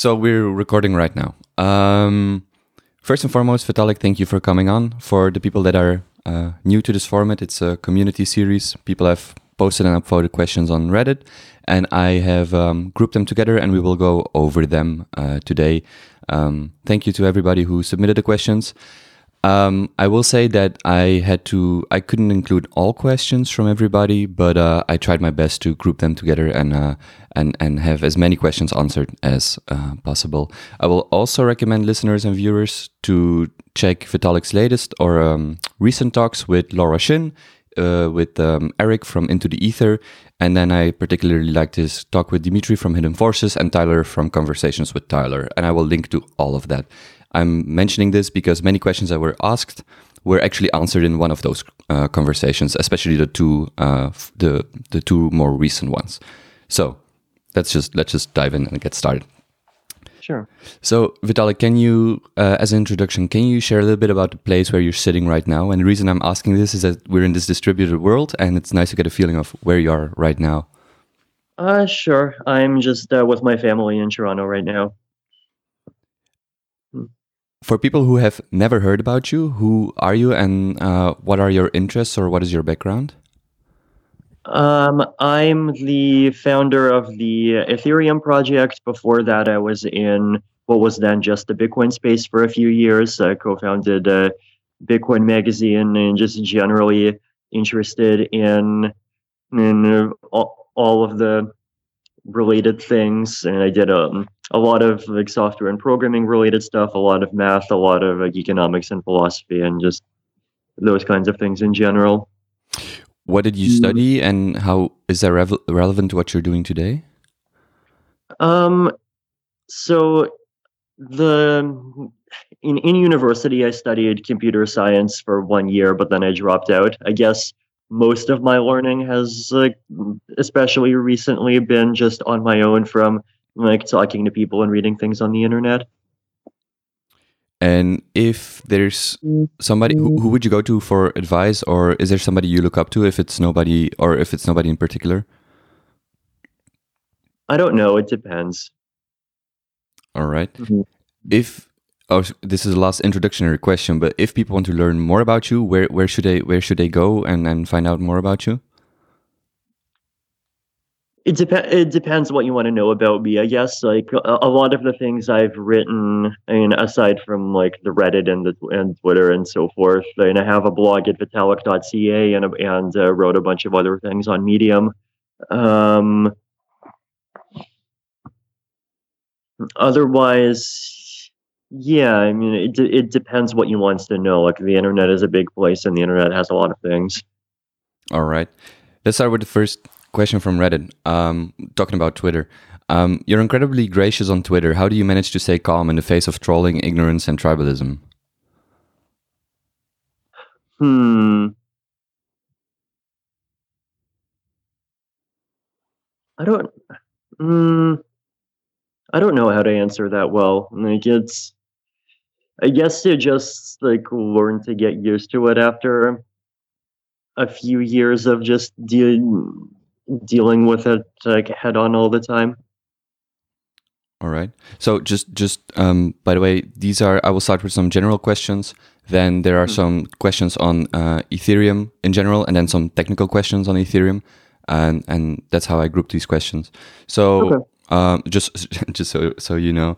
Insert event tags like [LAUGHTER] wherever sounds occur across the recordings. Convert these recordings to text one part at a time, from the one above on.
So we're recording right now. Um, first and foremost, Vitalik, thank you for coming on. For the people that are uh, new to this format, it's a community series. People have posted and upvoted questions on Reddit, and I have um, grouped them together, and we will go over them uh, today. Um, thank you to everybody who submitted the questions. Um, I will say that I had to, I couldn't include all questions from everybody, but uh, I tried my best to group them together and uh, and and have as many questions answered as uh, possible. I will also recommend listeners and viewers to check Vitalik's latest or um, recent talks with Laura Shin, uh, with um, Eric from Into the Ether, and then I particularly liked his talk with Demetri from Hidden Forces and Tyler from Conversations with Tyler, and I will link to all of that. I'm mentioning this because many questions that were asked were actually answered in one of those uh, conversations, especially the two uh, the the two more recent ones. So let's just let's just dive in and get started. Sure. So Vitalik, can you, uh, as an introduction, can you share a little bit about the place where you're sitting right now? And the reason I'm asking this is that we're in this distributed world, and it's nice to get a feeling of where you are right now. Uh, sure. I'm just uh, with my family in Toronto right now. For people who have never heard about you, who are you and uh, what are your interests or what is your background? Um, I'm the founder of the Ethereum project. Before that, I was in what was then just the Bitcoin space for a few years. I co-founded a Bitcoin magazine and just generally interested in in all, all of the related things. And I did um, a lot of like software and programming related stuff, a lot of math, a lot of like, economics and philosophy, and just those kinds of things in general. What did you study, and how is that rev- relevant to what you're doing today? Um, so the in in university, I studied computer science for one year, but then I dropped out. I guess most of my learning has, like, especially recently, been just on my own from like talking to people and reading things on the internet. And if there's somebody, who, who would you go to for advice, or is there somebody you look up to if it's nobody, or if it's nobody in particular? I don't know. It depends. All right. Mhm. If oh, this is the last introductory question, but if people want to learn more about you, where where should they where should they go and and find out more about you? It depends. It depends what you want to know about me. I guess like a, a lot of the things I've written, mean, aside from like the Reddit and the and Twitter and so forth, and I have a blog at vitalik.ca and and uh, wrote a bunch of other things on Medium. Um, otherwise, yeah, I mean, it de- it depends what you want to know. Like the internet is a big place, and the internet has a lot of things. All right. Let's start with the first question from Reddit. Um, talking about Twitter. Um, you're incredibly gracious on Twitter. How do you manage to stay calm in the face of trolling, ignorance, and tribalism? Hmm. I don't. Mm, I don't know how to answer that well. Like it's. I guess you just like learn to get used to it after a few years of just deal dealing with it like head on all the time. All right. So just just um, by the way, these are I will start with some general questions. Then there are some questions on uh, Ethereum in general, and then some technical questions on Ethereum, and and that's how I group these questions. So Okay. um, just [LAUGHS] just so so you know.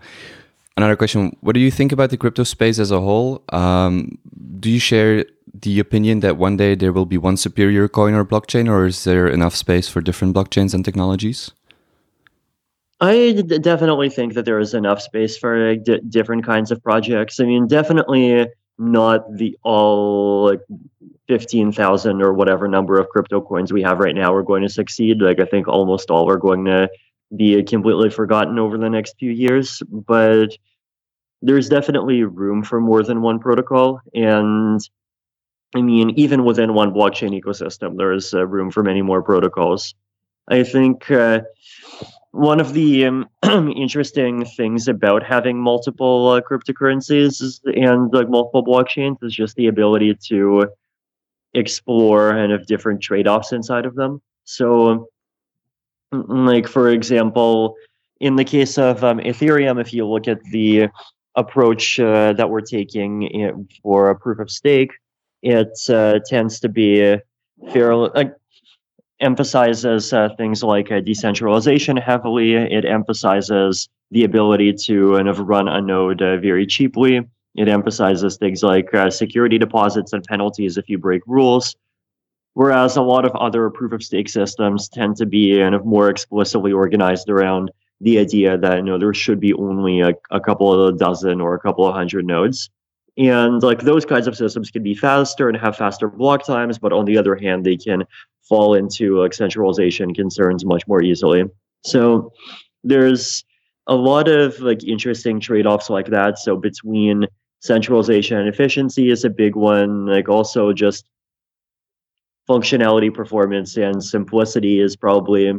Another question: What do you think about the crypto space as a whole? Um, do you share the opinion that one day there will be one superior coin or blockchain, or is there enough space for different blockchains and technologies? I d- definitely think that there is enough space for d- different kinds of projects. I mean, definitely not the all like fifteen thousand or whatever number of crypto coins we have right now are going to succeed. Like I think almost all are going to be completely forgotten over the next few years. But there's definitely room for more than one protocol, and I mean, even within one blockchain ecosystem, there is uh, room for many more protocols. I think. Uh, one of the um, [CLEARS THROAT] interesting things about having multiple uh, cryptocurrencies and like multiple blockchains is just the ability to explore and have different trade-offs inside of them. So, like for example, in the case of um, Ethereum, if you look at the approach uh, that we're taking in, for a proof of stake, it uh, tends to be fairly uh, emphasizes uh, things like uh, decentralization heavily. It emphasizes the ability to kind of run a node uh, very cheaply. It emphasizes things like security deposits and penalties if you break rules. Whereas a lot of other proof of stake systems tend to be kind of more explicitly organized around the idea that you know there should be only a, a couple of a dozen or a couple of hundred nodes. And like those kinds of systems can be faster and have faster block times but on the other hand they can fall into like centralization concerns much more easily. So there's a lot of like interesting trade-offs like that. So between centralization and efficiency is a big one like also just functionality performance and simplicity is probably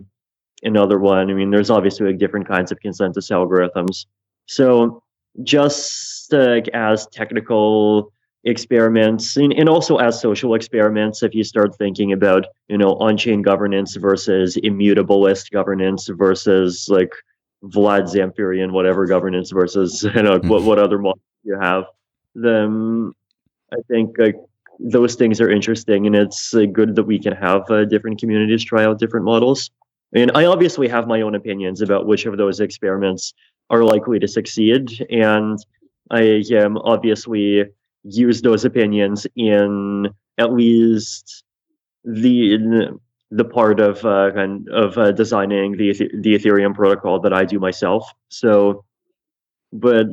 another one. I mean, there's obviously like different kinds of consensus algorithms. So just like as technical experiments and, and also as social experiments, if you start thinking about, you know, on-chain governance versus immutabilist governance versus like Vlad Zamfirian, whatever governance versus, [LAUGHS] you know, hmm. what, what other models you have, then I think like those things are interesting and it's uh, good that we can have uh, different communities try out different models. And I obviously have my own opinions about which of those experiments are likely to succeed. And I obviously use those opinions in at least the in the part of uh, of uh, designing the the Ethereum protocol that I do myself. So, but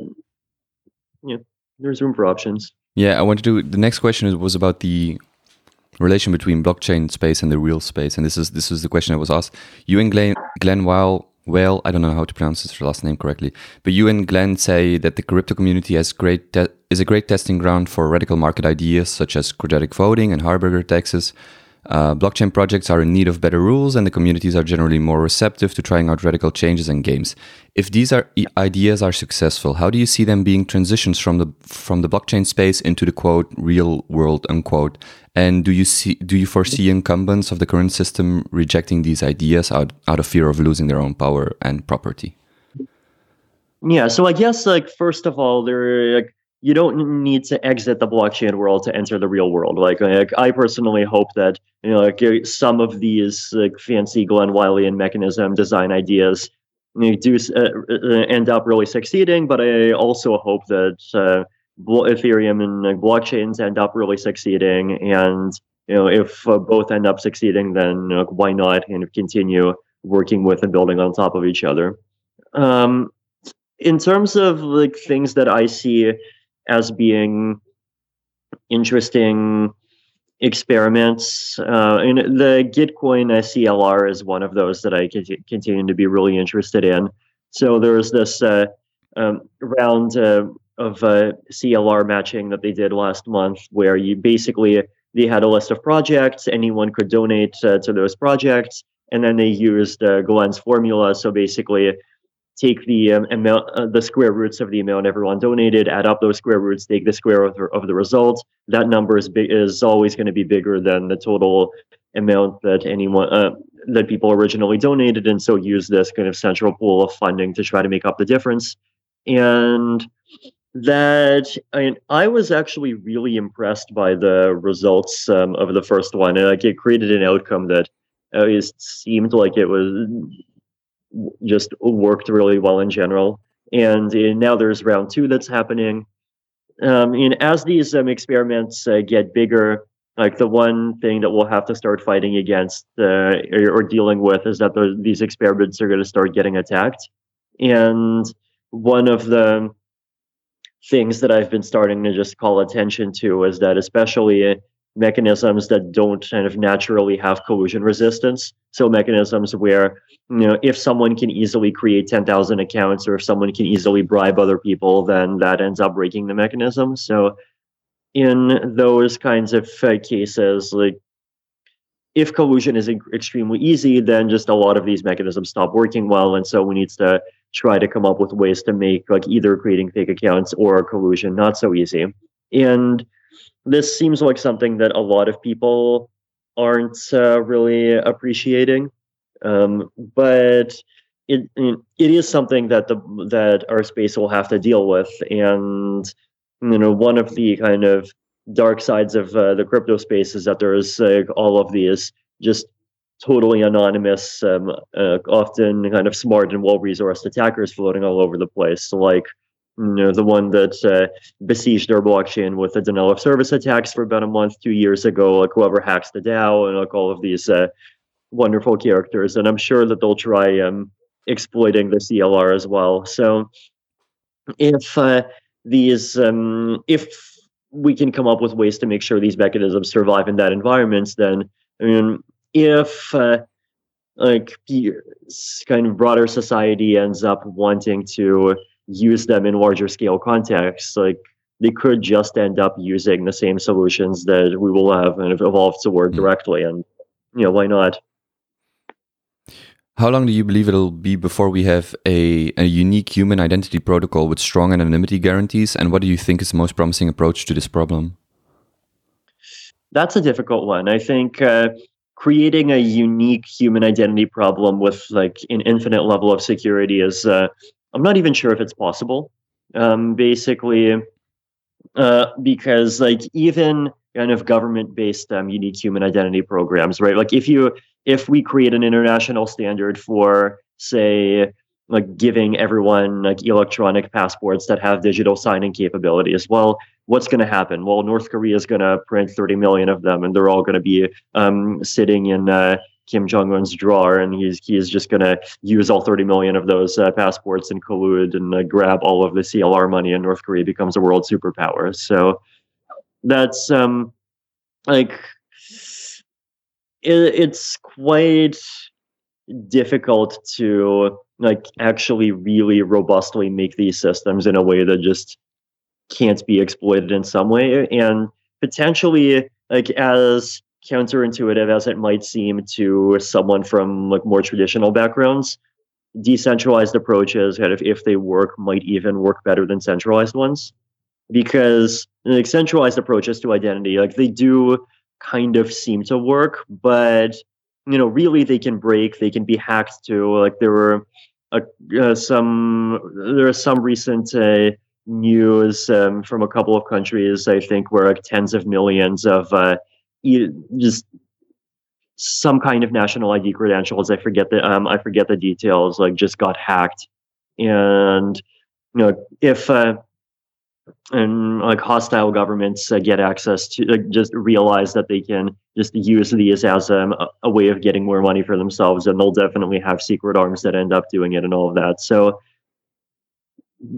yeah, there's room for options. Yeah, I wanted to. The next question was about the relation between blockchain space and the real space. And this is this is the question I was asked. You and Glen, Glen Weyl, well, I don't know how to pronounce his last name correctly, but you and Glen say that the crypto community has great is a great testing ground for radical market ideas such as quadratic voting and Harberger taxes. Uh, blockchain projects are in need of better rules, and the communities are generally more receptive to trying out radical changes and games. If these are ideas are successful, how do you see them being transitions from the from the blockchain space into the quote real world unquote? And do you see do you foresee incumbents of the current system rejecting these ideas out out of fear of losing their own power and property? Yeah, so I guess like first of all, there like you don't need to exit the blockchain world to enter the real world. Like, like I personally hope that you know, like some of these like fancy Glen and mechanism design ideas you know, do uh, uh, end up really succeeding. But I also hope that uh, Ethereum and uh, blockchains end up really succeeding. And you know, if uh, both end up succeeding, then you know, why not kind of continue working with and building on top of each other? Um, in terms of like things that I see as being interesting experiments. Uh, and the Gitcoin CLR is one of those that I continue to be really interested in. So there was this uh, um, round uh, of uh, CLR matching that they did last month, where you basically they had a list of projects, anyone could donate uh, to those projects, and then they used uh, Glen's formula. So basically, take the um, amount, uh, the square roots of the amount everyone donated, add up those square roots, take the square of the, of the result. That number is big, is always going to be bigger than the total amount that anyone uh, that people originally donated, and so use this kind of central pool of funding to try to make up the difference. And that I, mean, I was actually really impressed by the results um, of the first one. And, like it created an outcome that uh, it seemed like it was just worked really well in general. And uh, now there's round two that's happening. Um, and as these um, experiments uh, get bigger, like the one thing that we'll have to start fighting against uh, or, or, dealing with is that the, these experiments are going to start getting attacked. And one of the things that I've been starting to just call attention to is that, especially mechanisms that don't kind of naturally have collusion resistance. So mechanisms where, you know, if someone can easily create 10,000 accounts or if someone can easily bribe other people, then that ends up breaking the mechanism. So in those kinds of uh, cases, like if collusion is extremely easy, then just a lot of these mechanisms stop working well. And so we need to try to come up with ways to make like either creating fake accounts or collusion not so easy. And this seems like something that a lot of people aren't uh, really appreciating. Um, but it it is something that the that our space will have to deal with, and you know one of the kind of dark sides of uh, the crypto space is that there's uh, all of these just totally anonymous, um, uh, often kind of smart and well-resourced attackers floating all over the place. So like you know, the one that uh, besieged our blockchain with the denial of service attacks for about a month, two years ago, like whoever hacks the DAO and like all of these uh, wonderful characters. And I'm sure that they'll try um, exploiting the CLR as well. So if uh, these, um, if we can come up with ways to make sure these mechanisms survive in that environment, then I mean, if uh, like kind of broader society ends up wanting to use them in larger scale contexts, like they could just end up using the same solutions that we will have and have evolved toward hmm. directly. And you know, why not? How long do you believe it'll be before we have a, a unique human identity protocol with strong anonymity guarantees? And what do you think is the most promising approach to this problem? That's a difficult one. I think uh, creating a unique human identity problem with like an infinite level of security is uh, I'm not even sure if it's possible. Um, basically, uh, because like even kind of government-based um, unique human identity programs, right? Like if you if we create an international standard for say like giving everyone like electronic passports that have digital signing capability as well what's going to happen well north korea is going to print 30 million of them and they're all going to be um, sitting in uh, Kim Jong Un's drawer, and he's he's just going to use all 30 million of those uh, passports and collude and uh, grab all of the CLR money, and North Korea becomes a world superpower. So that's um like it, it's quite difficult to like actually really robustly make these systems in a way that just can't be exploited in some way and potentially like as counterintuitive as it might seem to someone from like more traditional backgrounds, decentralized approaches, kind of if they work, might even work better than centralized ones. Because like centralized approaches to identity, like they do kind of seem to work, but you know, really they can break, they can be hacked to Like there were uh, uh, some, there are some recent uh, news um, from a couple of countries, I think, where like tens of millions of uh, just some kind of national ID credentials. I forget the um, I forget the details. Like just got hacked, and you know if uh, and like hostile governments uh, get access to just realize that they can just use these as um, a, a way of getting more money for themselves, and they'll definitely have secret arms that end up doing it and all of that. So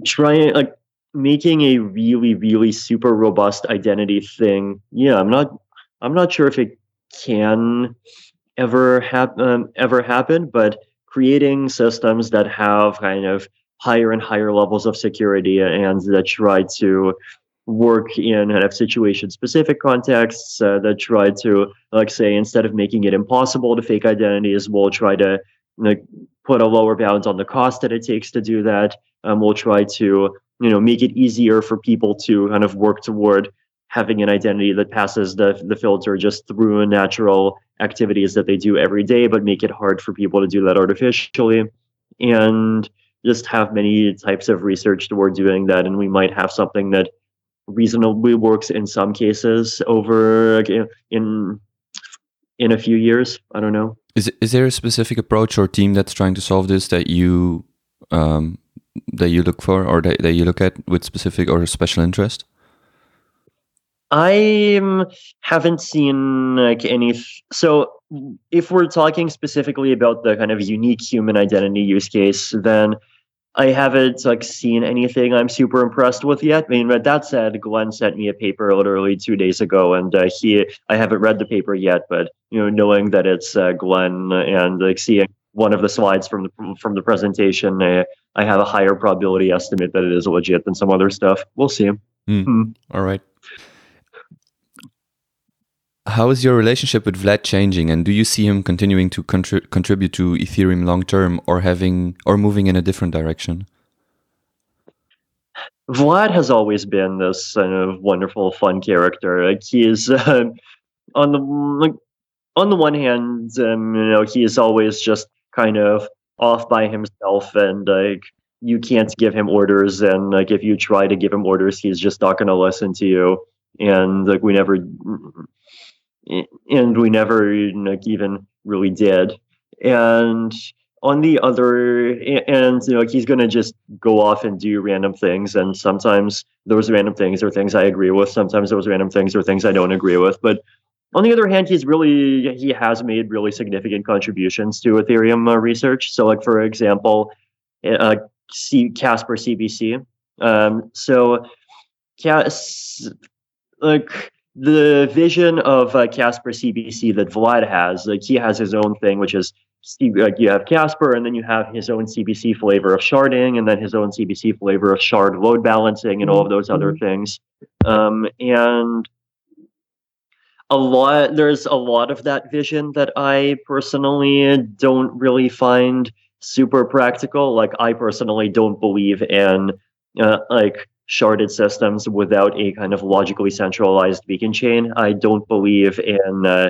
trying like making a really really super robust identity thing yeah i'm not I'm not sure if it can ever happen um, ever happen, but creating systems that have kind of higher and higher levels of security and that try to work in kind of situation specific contexts uh, that try to like say instead of making it impossible to fake identities we'll try to like put a lower bound on the cost that it takes to do that um, we'll try to you know make it easier for people to kind of work toward having an identity that passes the, the filter just through natural activities that they do every day, but make it hard for people to do that artificially. And just have many types of research toward doing that. And we might have something that reasonably works in some cases over in in a few years. I don't know. Is is there a specific approach or team that's trying to solve this that you um, that you look for or that, that you look at with specific or special interest? I haven't seen like any. So, if we're talking specifically about the kind of unique human identity use case, then I haven't like seen anything I'm super impressed with yet. I mean, but that said, Glen sent me a paper literally two days ago, and uh, he I haven't read the paper yet, but you know, knowing that it's uh, Glen and like seeing one of the slides from the from the presentation, uh, I have a higher probability estimate that it is legit than some other stuff. We'll see. Mm. Mm. All right. How is your relationship with Vlad changing, and do you see him continuing to contri contribute to Ethereum long term, or having or moving in a different direction? Vlad has always been this kind of wonderful, fun character. Like he is uh, [LAUGHS] on the like, on the one hand, um, you know, he is always just kind of off by himself and like you can't give him orders and like if you try to give him orders he's just not going to listen to you and like we never and we never like even really did. And on the other and you know he's going to just go off and do random things and sometimes those random things are things i agree with sometimes those random things are things i don't agree with. But on the other hand he's really he has made really significant contributions to ethereum uh, research. So like for example uh, C- casper cbc um, so Cas- like the vision of uh, casper cbc that vlad has like he has his own thing which is like you have Casper, and then you have his own CBC flavor of sharding, and then his own CBC flavor of shard load balancing, and all of those other mm-hmm. things. Um, and a lot, there's a lot of that vision that I personally don't really find super practical. Like I personally don't believe in uh, like sharded systems without a kind of logically centralized beacon chain. I don't believe in uh,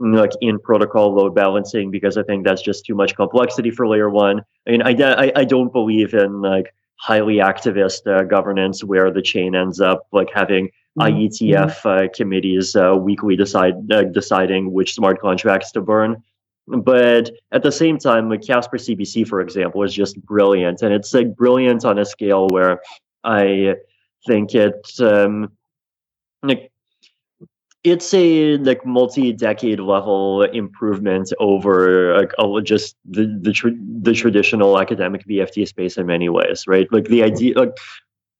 like in protocol load balancing because I think that's just too much complexity for layer one. I mean, I, I, I don't believe in like highly activist uh, governance where the chain ends up like having mm-hmm. IETF uh, committees uh, weekly decide uh, deciding which smart contracts to burn. But at the same time, like Casper CBC, for example, is just brilliant, and it's like brilliant on a scale where I think it um, like it's a like multi-decade level improvement over like just the the, tra- the traditional academic BFT space in many ways, right? Like the idea, like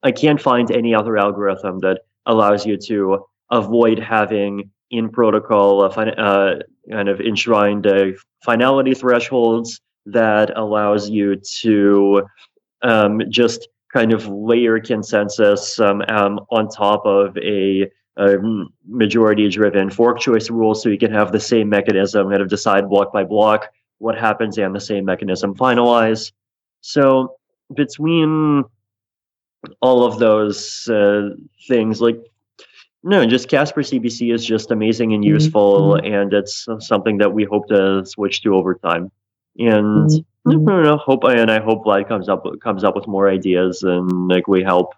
I can't find any other algorithm that allows you to avoid having in protocol uh, fin- uh, kind of enshrined uh, finality thresholds that allows you to um, just kind of layer consensus um, um, on top of a majority driven fork choice rules so you can have the same mechanism kind of decide block by block what happens and the same mechanism finalize. So between all of those uh, things, like no, just Casper CBC is just amazing and mm-hmm. useful, mm-hmm. and it's something that we hope to switch to over time. And mm-hmm. I don't know, hope I and I hope Vlad comes up comes up with more ideas, and like we help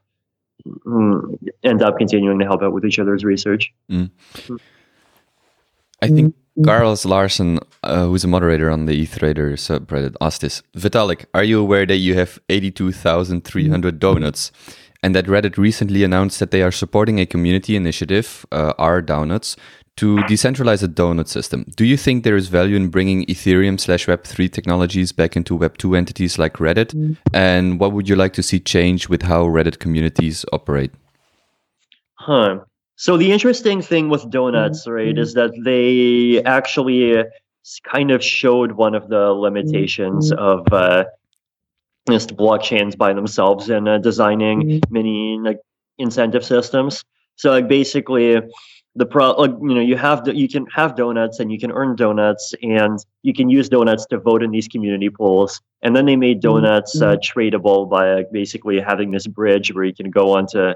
Mm, end up continuing to help out with each other's research. Mm. I think Carlos Larson, uh, who's a moderator on the ETH Trader subreddit, asked this Vitalik, are you aware that you have 82,300 donuts? And that Reddit recently announced that they are supporting a community initiative, uh, R Donuts, to decentralize a donut system, do you think there is value in bringing Ethereum slash Web3 technologies back into Web2 entities like Reddit? Mm. And what would you like to see change with how Reddit communities operate? Huh. So the interesting thing with donuts, mm. right, is that they actually kind of showed one of the limitations mm. of uh, just blockchains by themselves and uh, designing many like incentive systems. So like basically the pro like, you know you have you can have donuts and you can earn donuts and you can use donuts to vote in these community polls. And then they made mm-hmm. donuts uh, tradable by basically having this bridge where you can go on to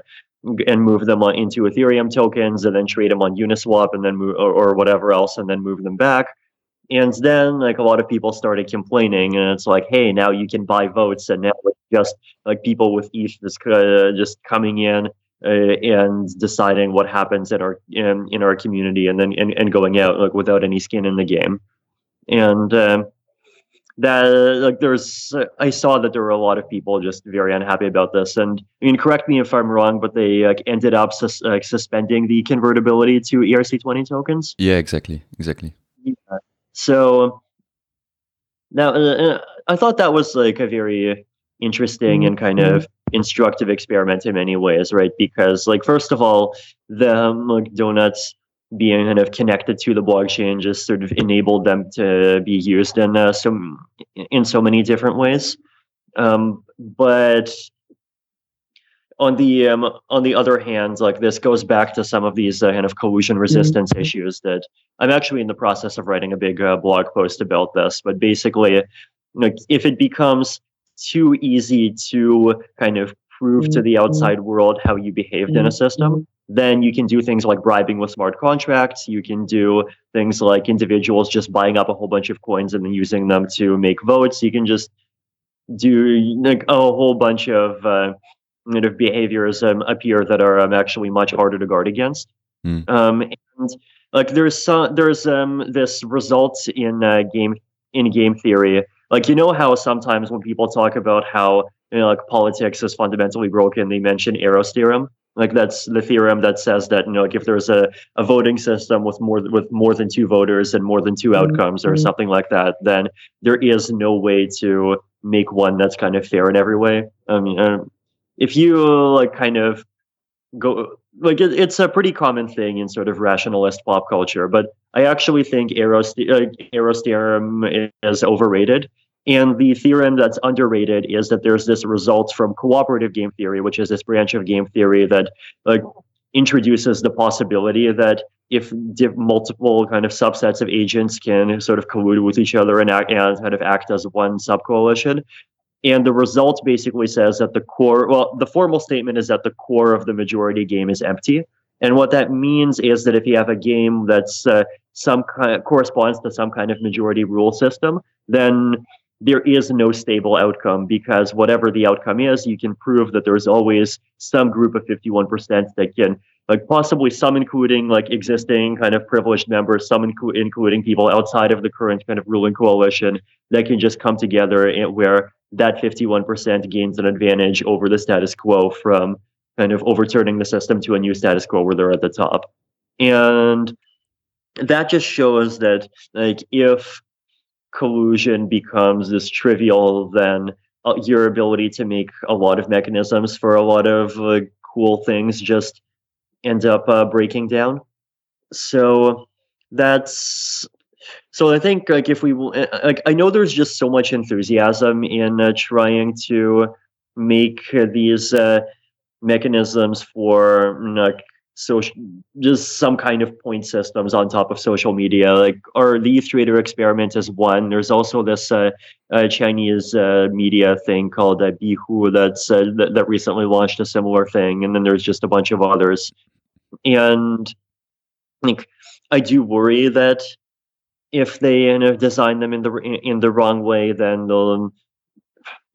and move them on into ethereum tokens and then trade them on uniswap and then move or, or whatever else and then move them back. And then like a lot of people started complaining and it's like hey now you can buy votes and now it's just like people with eth just, uh, just coming in uh, and deciding what happens in our in, in our community and then and, and going out like without any skin in the game. And um, that like there's i saw that there were a lot of people just very unhappy about this. And i mean correct me if i'm wrong but they like ended up sus- like, suspending the convertibility to erc20 tokens. Yeah exactly exactly. Yeah. so now uh, i thought that was like a very interesting and kind of instructive experiment in many ways, right? Because, like, first of all, the like, donuts being kind of connected to the blockchain just sort of enabled them to be used in uh, so in so many different ways. Um, but on the um, on the other hand, like this goes back to some of these uh, kind of collusion resistance mm-hmm. issues that I'm actually in the process of writing a big uh, blog post about this. But basically, like if it becomes too easy to kind of prove to the outside world how you behaved in a system, then you can do things like bribing with smart contracts. You can do things like individuals just buying up a whole bunch of coins and then using them to make votes. You can just do like a whole bunch of uh, kind of behaviors um, appear that are um, actually much harder to guard against. Mm. Um, and like there's some there's um this results in uh, game in game theory. Like you know how sometimes when people talk about how you know, like politics is fundamentally broken, they mention Arrow's theorem. Like that's the theorem that says that you know like if there's a, a voting system with more with more than two voters and more than two Mm-hmm. outcomes or something like that, then there is no way to make one that's kind of fair in every way. I mean, um, if you like kind of go like it, it's a pretty common thing in sort of rationalist pop culture, but I actually think Arrow's, uh, Arrow's theorem is overrated. And the theorem that's underrated is that there's this result from cooperative game theory, which is this branch of game theory that like introduces the possibility that if div- multiple kind of subsets of agents can sort of collude with each other and, act, and kind of act as one subcoalition, and the result basically says that the core, well, the formal statement is that the core of the majority game is empty. And what that means is that if you have a game that's uh, some kind of, corresponds to some kind of majority rule system, then there is no stable outcome because whatever the outcome is, you can prove that there's always some group of 51% that can, like possibly some including like existing kind of privileged members, some inclu- including people outside of the current kind of ruling coalition that can just come together and where that 51% gains an advantage over the status quo from kind of overturning the system to a new status quo where they're at the top. And that just shows that like if collusion becomes this trivial, then uh, your ability to make a lot of mechanisms for a lot of uh, cool things just end up uh, breaking down. So that's so I think like if we will, uh, like I know there's just so much enthusiasm in uh, trying to make uh, these uh, mechanisms for mm, like social just some kind of point systems on top of social media like or the trader experiment is one? There's also this uh, uh, chinese uh, media thing called uh, bihu that's uh, that, that recently launched a similar thing and then there's just a bunch of others. And like i do worry that if they you know, design them in the in the wrong way then they'll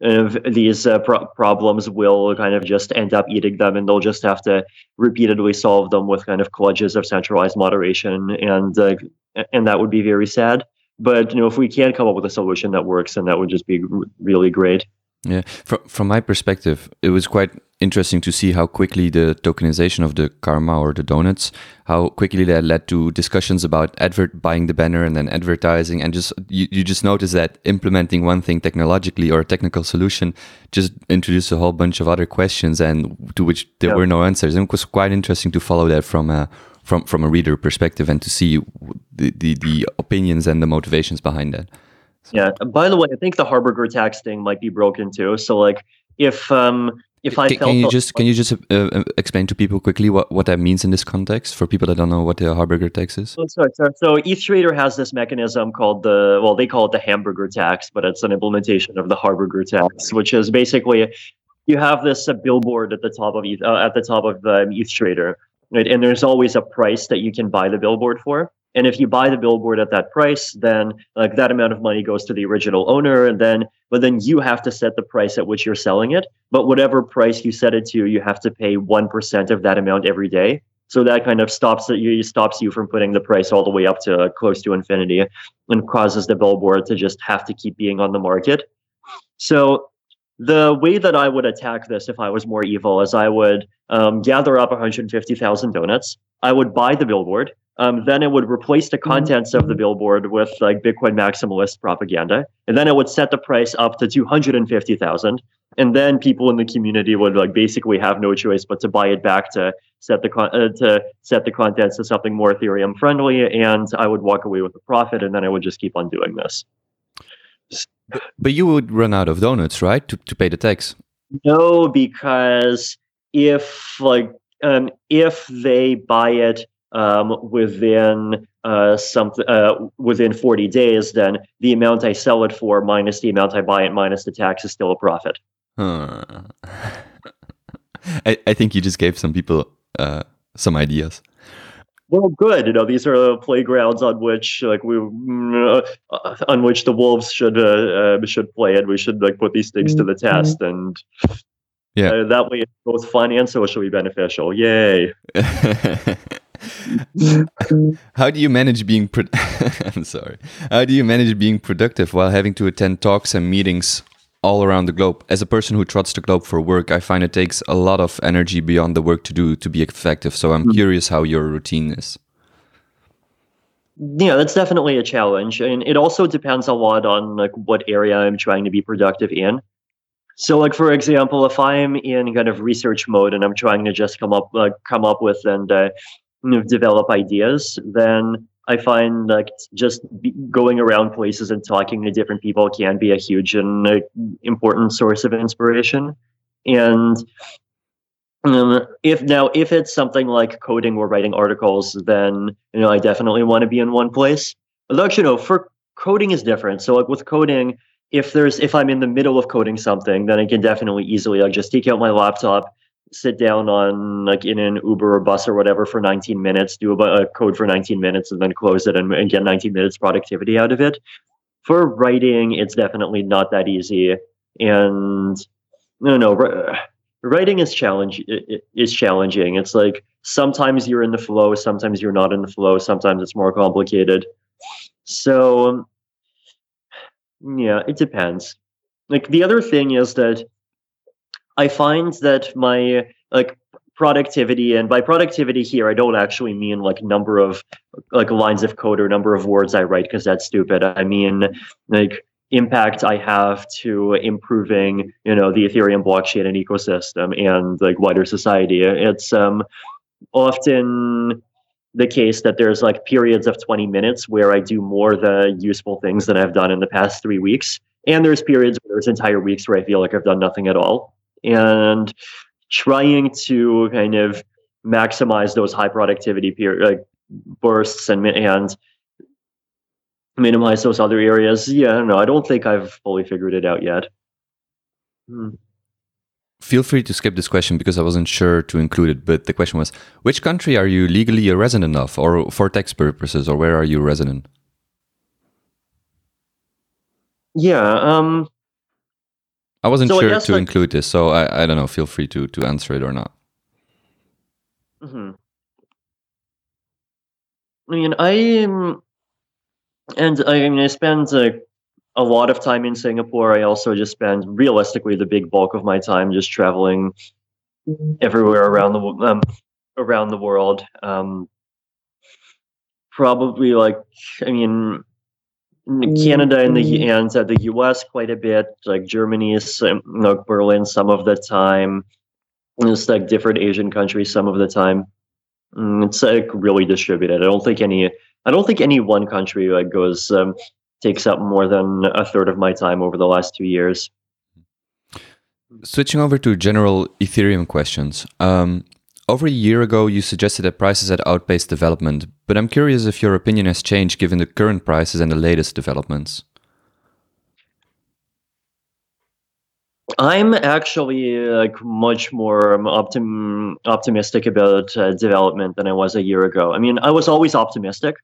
of these uh, pro- problems will kind of just end up eating them and they'll just have to repeatedly solve them with kind of clutches of centralized moderation and uh, and that would be very sad. But you know if we can come up with a solution that works then that would just be really great. Yeah, from from my perspective, it was quite interesting to see how quickly the tokenization of the karma or the donuts, how quickly that led to discussions about advert buying the banner and then advertising, and just you, you just notice that implementing one thing technologically or a technical solution just introduced a whole bunch of other questions and to which there were no answers, and it was quite interesting to follow that from a from from a reader perspective and to see the the, the opinions and the motivations behind that. yeah. By the way i think the Harberger tax thing might be broken too. So like if um if i can, you just can you just uh, uh, explain to people quickly what, what that means in this context for people that don't know what the Harberger tax is? Oh, sorry, sorry. So ETH Trader has this mechanism called the well, they call it the hamburger tax, but it's an implementation of the Harberger tax, which is basically you have this uh, billboard at the top of uh, at the top of um, ETH Trader, right? And there's always a price that you can buy the billboard for. And if you buy the billboard at that price, then like that amount of money goes to the original owner, and then but then you have to set the price at which you're selling it. But whatever price you set it to, you have to pay one percent of that amount every day. So that kind of stops. You stops you from putting the price all the way up to close to infinity, and causes the billboard to just have to keep being on the market. So the way that I would attack this if I was more evil is I would um, gather up 150,000 donuts. I would buy the billboard. Um, then it would replace the contents of the billboard with like Bitcoin maximalist propaganda, and then it would set the price up to 250,000. And then people in the community would like basically have no choice but to buy it back to set the con- uh, to set the contents to something more Ethereum friendly, and I would walk away with a profit, and then I would just keep on doing this. But you would run out of donuts, right, to, to pay the tax? No, because if like um, if they buy it um, within uh, something uh, within 40 days, then the amount I sell it for minus the amount I buy it minus the tax is still a profit. Huh. [LAUGHS] I, I think you just gave some people uh, some ideas. Well, good. You know, these are playgrounds on which, like, we uh, on which the wolves should uh, uh, should play, and we should like put these things to the mm-hmm. test, and yeah, uh, that way it's both fun and socially beneficial. Yay! [LAUGHS] How do you manage being? Pro- [LAUGHS] I'm sorry. How do you manage being productive while having to attend talks and meetings all around the globe? As a person who trots the globe for work, I find it takes a lot of energy beyond the work to do to be effective. So I'm mm-hmm. curious how your routine is. Yeah, that's definitely a challenge, and it also depends a lot on like what area I'm trying to be productive in. So, like for example, if I'm in kind of research mode and I'm trying to just come up, come up with and uh, you know, develop ideas, then I find like just going around places and talking to different people can be a huge and uh, important source of inspiration. And um, if now if it's something like coding or writing articles, then you know I definitely want to be in one place. Although actually, no, for coding is different. So like with coding, if there's if I'm in the middle of coding something, then I can definitely easily like just take out my laptop, sit down on like in an Uber or bus or whatever for 19 minutes, do a, a code for 19 minutes, and then close it and, and, get 19 minutes productivity out of it. For writing, it's definitely not that easy, and no, no, writing is challenge is challenging. It's like sometimes you're in the flow, sometimes you're not in the flow, sometimes it's more complicated. So um, yeah, it depends. Like the other thing is that I find that my like productivity and by productivity here I don't actually mean like number of like lines of code or number of words I write because that's stupid. I mean like impact I have to improving, you know, the Ethereum blockchain and ecosystem and like wider society. It's um often the case that there's like periods of 20 minutes where I do more the useful things than I've done in the past three weeks. And there's periods where there's entire weeks where I feel like I've done nothing at all. And trying to kind of maximize those high productivity period like bursts and and minimize those other areas. Yeah, I don't know. I don't think I've fully figured it out yet. Hmm. Feel free to skip this question because I wasn't sure to include it. But the question was Which country are you legally a resident of, or for tax purposes, or where are you resident? Yeah. Um, I wasn't so sure I to like, include this, so I, I don't know. Feel free to, to answer it or not. Mm-hmm. I mean, I am, and I mean, I spend like a lot of time in Singapore. I also just spend realistically the big bulk of my time just traveling everywhere around the um, around the world. Um, probably like I mean Canada and the mm-hmm. and uh, the U.S. quite a bit, like Germany, some, like Berlin, some of the time. It's like different Asian countries some of the time. Mm, it's like really distributed. I don't think any. I don't think any one country like goes um, takes up more than a third of my time over the last two years. Switching over to general Ethereum questions. Um, over a year ago, you suggested that prices had outpaced development, but I'm curious if your opinion has changed given the current prices and the latest developments. I'm actually like much more optim- optimistic about uh, development than I was a year ago. I mean, I was always optimistic,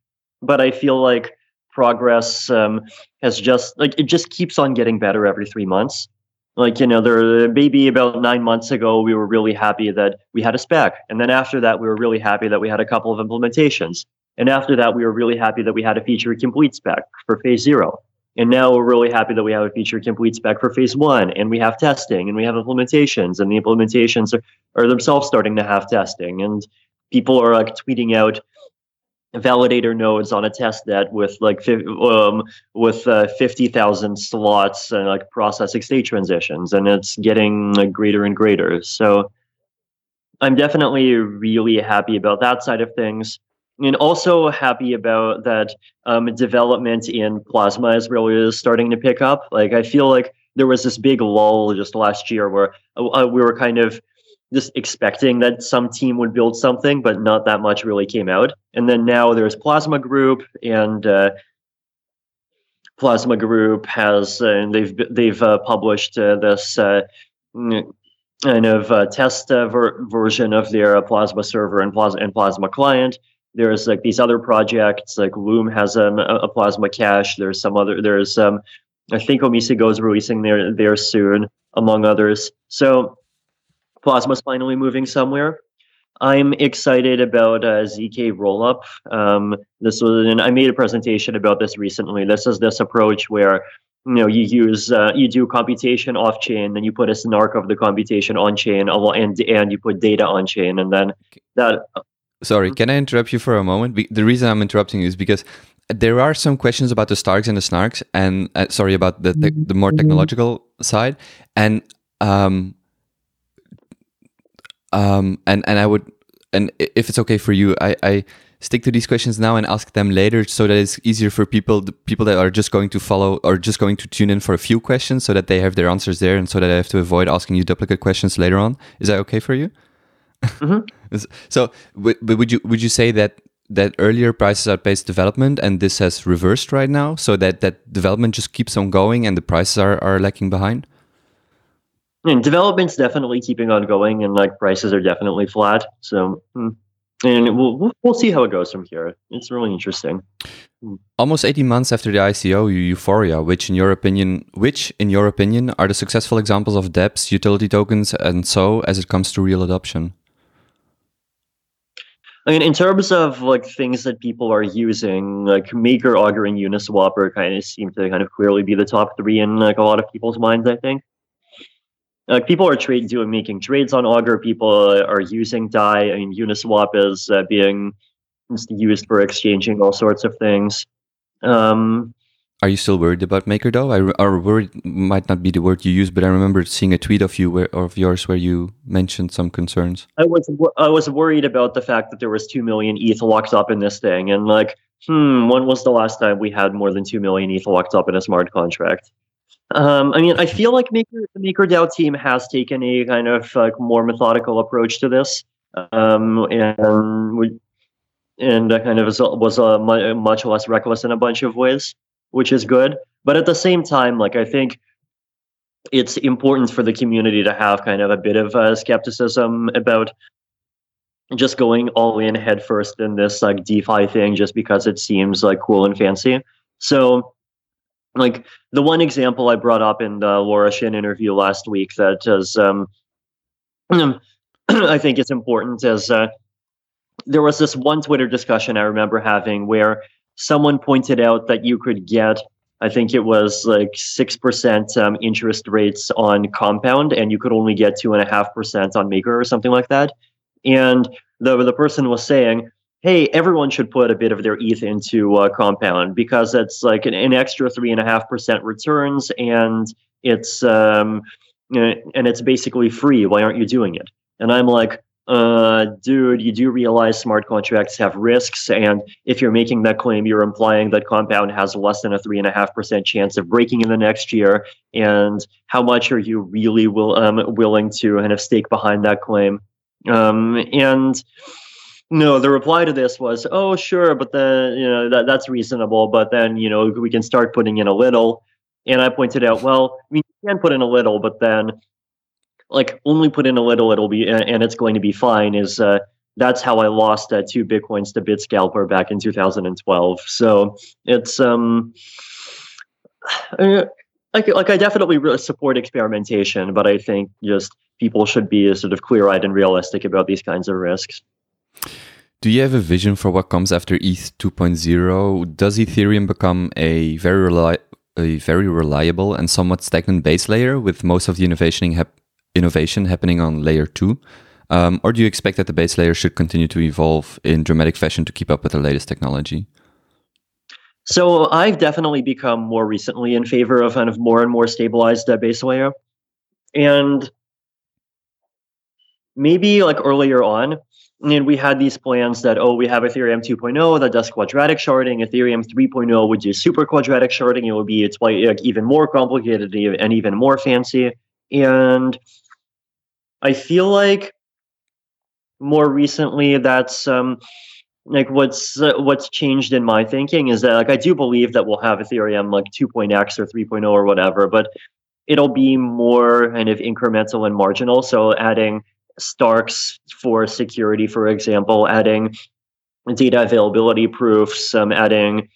but I feel like progress um, has just like it just keeps on getting better every three months. Like you know, there maybe about nine months ago, we were really happy that we had a spec, and then after that, we were really happy that we had a couple of implementations, and after that, we were really happy that we had a feature complete spec for phase zero. And now we're really happy that we have a feature complete spec for phase one, and we have testing, and we have implementations, and the implementations are, are themselves starting to have testing, and people are like tweeting out validator nodes on a test net with like um, with uh, 50,000 slots and like processing state transitions and it's getting like greater and greater. So i'm definitely really happy about that side of things and also happy about that um, development in plasma is really starting to pick up. Like i feel like there was this big lull just last year where uh, we were kind of just expecting that some team would build something, but not that much really came out. And then now there's Plasma Group, and uh, Plasma Group has uh, and they've they've uh, published uh, this uh, kind of uh, test ver- version of their Plasma server and Plasma and Plasma client. There's like these other projects, like Loom has um, a, Plasma cache. There's some other. There's um, I think Omisego is releasing their there soon, among others. So Plasma's finally moving somewhere. I'm excited about uh, ZK rollup. Um, this was, and I made a presentation about this recently. This is this approach where you know you use uh, you do computation off chain, then you put a snark of the computation on chain, and and you put data on chain, and then that. Sorry, can I interrupt you for a moment? The reason I'm interrupting you is because there are some questions about the Starks and the Snarks, and uh, sorry about the te- the more technological side, and um, um, and and I would, and if it's okay for you, I, I stick to these questions now and ask them later, so that it's easier for people, the people that are just going to follow or just going to tune in for a few questions, so that they have their answers there, and so that I have to avoid asking you duplicate questions later on. Is that okay for you? Mm-hmm. [LAUGHS] so, but would you would you say that that earlier prices outpaced development, and this has reversed right now, so that that development just keeps on going, and the prices are are lacking behind? And development's definitely keeping on going, and like prices are definitely flat. So, hmm. and we'll we'll see how it goes from here. It's really interesting. Hmm. Almost 18 months after the ICO, Euphoria, which in your opinion, which in your opinion are the successful examples of DApps, utility tokens, and so as it comes to real adoption? I mean, in terms of like things that people are using, like Maker, Augur, and Uniswap are kind of seem to kind of clearly be the top three in like a lot of people's minds. I think like people are trade doing making trades on Augur. People are using Dai. I mean, Uniswap is uh, being used for exchanging all sorts of things. Um, are you still worried about MakerDAO? I or worried might not be the word you use, but I remember seeing a tweet of you where, of yours where you mentioned some concerns. I was I was worried about the fact that there was two million ETH locked up in this thing, and like, hmm, when was the last time we had more than two million ETH locked up in a smart contract? Um, I mean, I feel like Maker, the MakerDAO team has taken a kind of like more methodical approach to this, um, and we, and kind of was, was a much less reckless in a bunch of ways, which is good. But at the same time, like I think it's important for the community to have kind of a bit of uh, skepticism about just going all in headfirst in this like DeFi thing just because it seems like cool and fancy. So like the one example I brought up in the Laura Shin interview last week that is, um, [CLEARS THROAT] I think it's important is uh, there was this one Twitter discussion I remember having where someone pointed out that you could get, I think it was like six percent um, interest rates on Compound, and you could only get two and a half percent on Maker or something like that. And the the person was saying, hey, everyone should put a bit of their ETH into uh, Compound because it's like an, an extra three and a half percent returns, and it's um, and it's basically free. Why aren't you doing it? And I'm like, uh, dude, you do realize smart contracts have risks, and if you're making that claim, you're implying that Compound has less than a three and a half percent chance of breaking in the next year. And how much are you really will um, willing to kind of stake behind that claim? Um, and no, the reply to this was, "Oh, sure, but then you know that that's reasonable, but then you know we can start putting in a little." And I pointed out, well, I mean, you can put in a little, but then like only put in a little, it'll be and it's going to be fine. Is uh, that's how I lost uh, two bitcoins to BitScalper back in 2012. So it's um. like, like I definitely support experimentation, but I think just people should be sort of clear-eyed and realistic about these kinds of risks. Do you have a vision for what comes after ETH 2.0? Does Ethereum become a very reli a very reliable and somewhat stagnant base layer with most of the innovation, hap innovation happening on layer 2? Um, or do you expect that the base layer should continue to evolve in dramatic fashion to keep up with the latest technology? So I've definitely become more recently in favor of kind of more and more stabilized uh, base layer. And maybe like earlier on, and we had these plans that oh we have ethereum 2.0 that does quadratic sharding ethereum 3.0 would do super quadratic sharding it would be it's like even more complicated and even more fancy and i feel like more recently that's um like what's uh, what's changed in my thinking is that like i do believe that we'll have ethereum like 2.x or 3.0 or whatever but it'll be more kind of incremental and marginal. So adding Starks for security, for example, adding data availability proofs, um, adding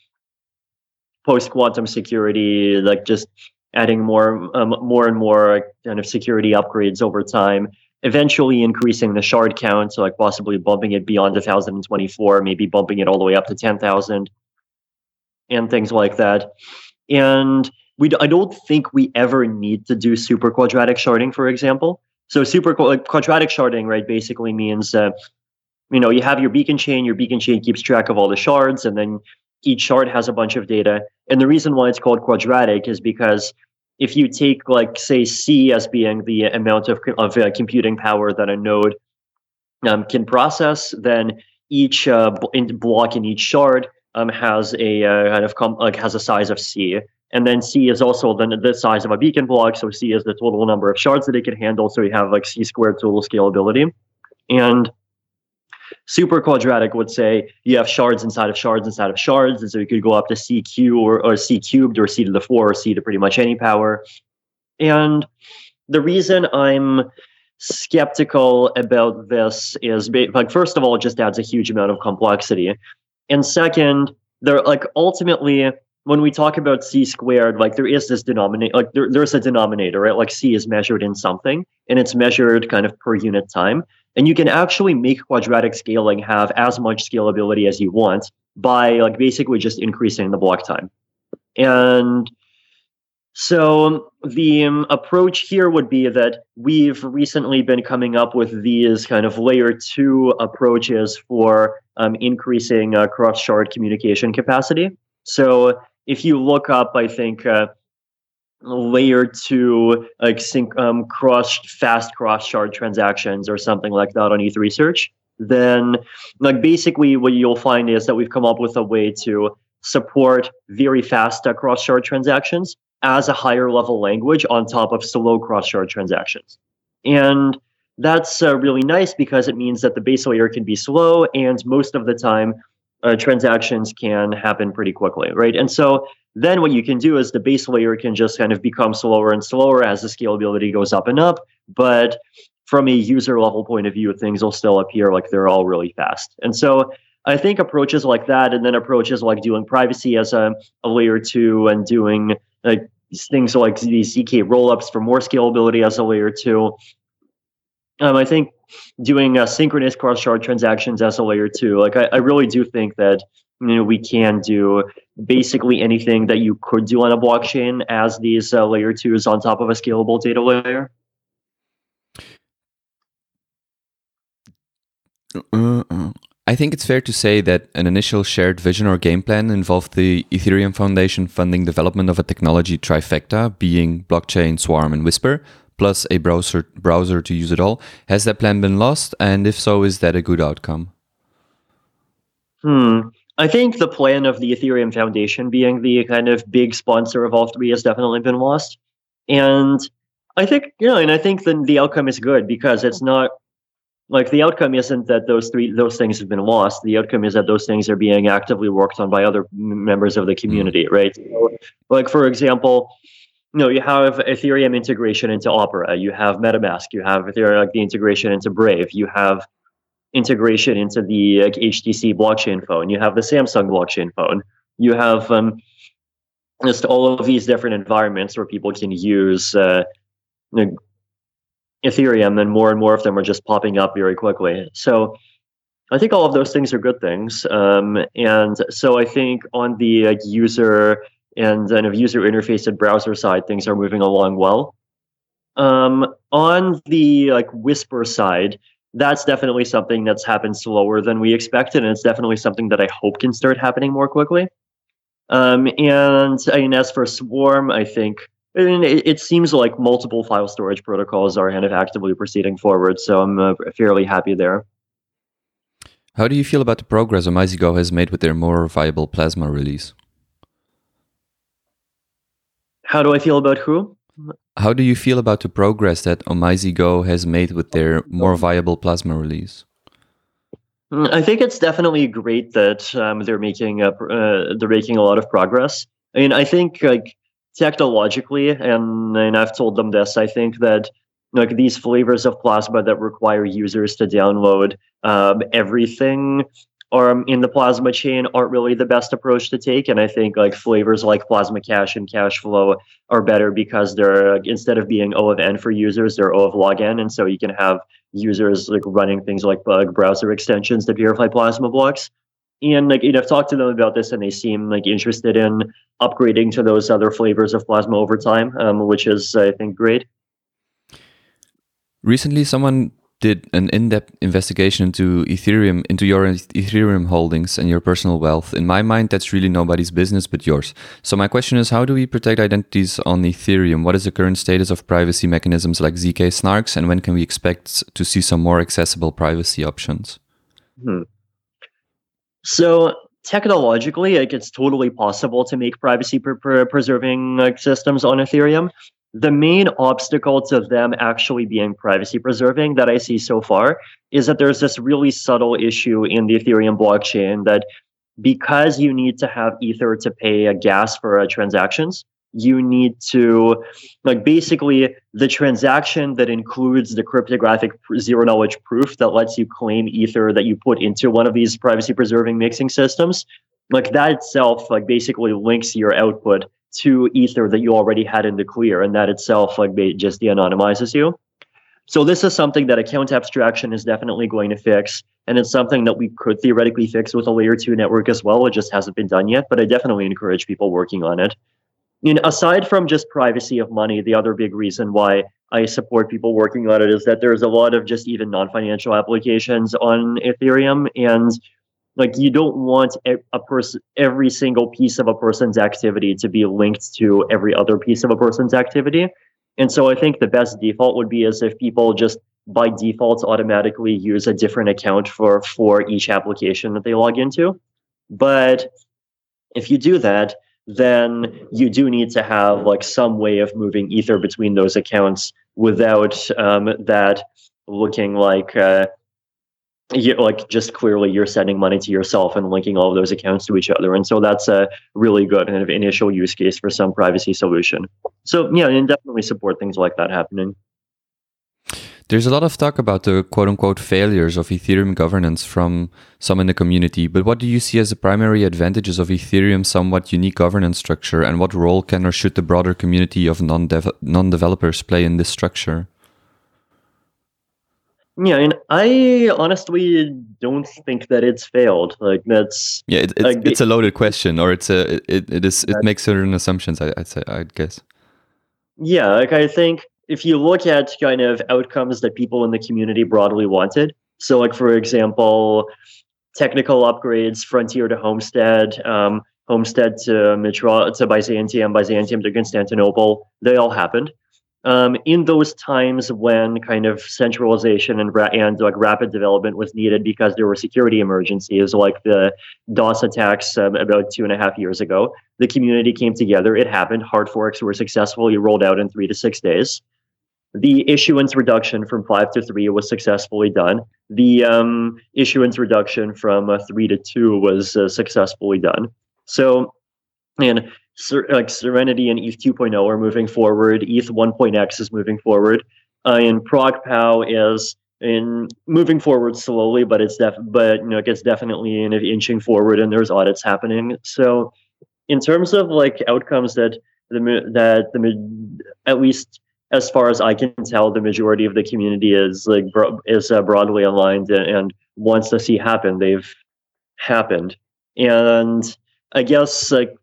post quantum security, like just adding more, um, more and more kind of security upgrades over time. Eventually increasing the shard count, so like possibly bumping it beyond 1024, maybe bumping it all the way up to 10,000, and things like that. And we, I don't think we ever need to do super quadratic sharding, for example. So super like quadratic sharding, right, basically means uh, you know you have your beacon chain. Your beacon chain keeps track of all the shards, and then each shard has a bunch of data. And the reason why it's called quadratic is because if you take like say c as being the amount of of uh, computing power that a node um, can process, then each uh, block in each shard um, has a uh, kind of com- like has a size of c. And then C is also the, the size of a beacon block. So C is the total number of shards that it can handle. So you have like C squared total scalability. And super quadratic would say you have shards inside of shards inside of shards. And so you could go up to CQ or, or C cubed or C to the four or C to pretty much any power. And the reason I'm skeptical about this is like first of all, it just adds a huge amount of complexity. And second, they're like ultimately when we talk about c squared, like there is this denominator, like there, there's a denominator, right? Like c is measured in something, and it's measured kind of per unit time. And you can actually make quadratic scaling have as much scalability as you want by like basically just increasing the block time. And so the um, approach here would be that we've recently been coming up with these kind of layer two approaches for um, increasing uh, cross shard communication capacity. So if you look up, I think uh, layer two like sync um, cross fast cross shard transactions or something like that on ETH research, then like basically what you'll find is that we've come up with a way to support very fast uh, cross shard transactions as a higher level language on top of slow cross shard transactions. And that's uh, really nice because it means that the base layer can be slow and most of the time uh, transactions can happen pretty quickly, right? And so then what you can do is the base layer can just kind of become slower and slower as the scalability goes up and up. But from a user level point of view, things will still appear like they're all really fast. And so I think approaches like that, and then approaches like doing privacy as a, a layer two and doing like things like these ZK rollups for more scalability as a layer two. Um, I think doing uh, synchronous cross shard transactions as a layer two. Like I, I really do think that you know we can do basically anything that you could do on a blockchain as these uh, layer twos on top of a scalable data layer. Uh, uh, I think it's fair to say that an initial shared vision or game plan involved the Ethereum Foundation funding development of a technology trifecta, being blockchain, Swarm, and Whisper, plus a browser browser to use it all. Has that plan been lost? And if so, is that a good outcome? Hmm. I think the plan of the Ethereum Foundation being the kind of big sponsor of all three has definitely been lost. And I think, you know, and I think then the outcome is good because it's not like the outcome isn't that those three those things have been lost. The outcome is that those things are being actively worked on by other members of the community, mm. right? So, like for example, know, you have Ethereum integration into Opera, you have MetaMask, you have Ethereum, like the integration into Brave, you have integration into the like, HTC blockchain phone, you have the Samsung blockchain phone, you have um, just all of these different environments where people can use uh, Ethereum, and more and more of them are just popping up very quickly. So I think all of those things are good things. Um, and so I think on the uh, user and then of user interface and browser side, things are moving along well. Um, on the like Whisper side, that's definitely something that's happened slower than we expected, and it's definitely something that I hope can start happening more quickly. Um, and I mean, as for Swarm, I think I mean, it, it, seems like multiple file storage protocols are kind of actively proceeding forward, so I'm uh, fairly happy there. How do you feel about the progress OmiseGO has made with their more viable Plasma release? How do I feel about who? How do you feel about the progress that OmiseGO has made with their more viable Plasma release? Mm, I think it's definitely great that um, they're making a, uh, they're making a lot of progress. I mean, I think like technologically, and and I've told them this. I think that like these flavors of Plasma that require users to download um, everything or in the Plasma chain aren't really the best approach to take. And I think like flavors like Plasma Cash and Cash Flow are better because they're instead of being O of N for users, they're O of log N, and so you can have users like running things like bug browser extensions to verify Plasma blocks and like you know, I've talked to them about this, and they seem like interested in upgrading to those other flavors of Plasma over time, um, which is I think great. Recently, someone did an in-depth investigation into Ethereum, into your Ethereum holdings and your personal wealth. In my mind, that's really nobody's business but yours. So my question is, how do we protect identities on Ethereum? What is the current status of privacy mechanisms like ZK snarks, and when can we expect to see some more accessible privacy options? Hmm. So technologically, like it's totally possible to make privacy pre- preserving like, systems on Ethereum. The main obstacle to them actually being privacy preserving that I see so far is that there's this really subtle issue in the Ethereum blockchain that because you need to have Ether to pay a gas for uh, transactions, you need to like basically the transaction that includes the cryptographic zero knowledge proof that lets you claim ether that you put into one of these privacy preserving mixing systems like that itself like basically links your output to ether that you already had in the clear and that itself like just de-anonymizes you. So this is something that account abstraction is definitely going to fix and it's something that we could theoretically fix with a layer 2 network as well. It just hasn't been done yet but i definitely encourage people working on it. Know, aside from just privacy of money, the other big reason why I support people working on it is that there's a lot of just even non-financial applications on Ethereum, and like you don't want a person every single piece of a person's activity to be linked to every other piece of a person's activity. And so I think the best default would be as if people just by default automatically use a different account for for each application that they log into. But if you do that, then you do need to have like some way of moving ether between those accounts without um, that looking like uh, you, like just clearly you're sending money to yourself and linking all of those accounts to each other. And so that's a really good kind of initial use case for some privacy solution. So yeah and definitely support things like that happening. There's a lot of talk about the quote unquote failures of Ethereum governance from some in the community, but what do you see as the primary advantages of Ethereum's somewhat unique governance structure, and what role can or should the broader community of non developers play in this structure? Yeah, and I honestly don't think that it's failed. Like that's yeah, it, it's, like, it's a loaded question, or it's a it, it is it makes certain assumptions. I, I'd say I'd guess. Yeah, like I think if you look at kind of outcomes that people in the community broadly wanted, so like for example, technical upgrades, Frontier to Homestead, um, Homestead to Mitra to Byzantium, Byzantium to Constantinople, they all happened. Um, in those times when kind of centralization and, ra- and like rapid development was needed because there were security emergencies like the DOS attacks um, about two and a half years ago, the community came together. It happened. Hard forks were successfully rolled out in three to six days. The issuance reduction from five to three was successfully done. The um, issuance reduction from uh, three to two was uh, successfully done. So, and like Serenity and ETH 2.0 are moving forward. ETH 1.x is moving forward, uh, and ProgPow is in moving forward slowly, but it's def- but you know it's definitely in inching forward, and there's audits happening. So, in terms of like outcomes that the that the at least as far as I can tell, the majority of the community is like bro- is uh, broadly aligned and, and, wants to see happen. They've happened, and I guess like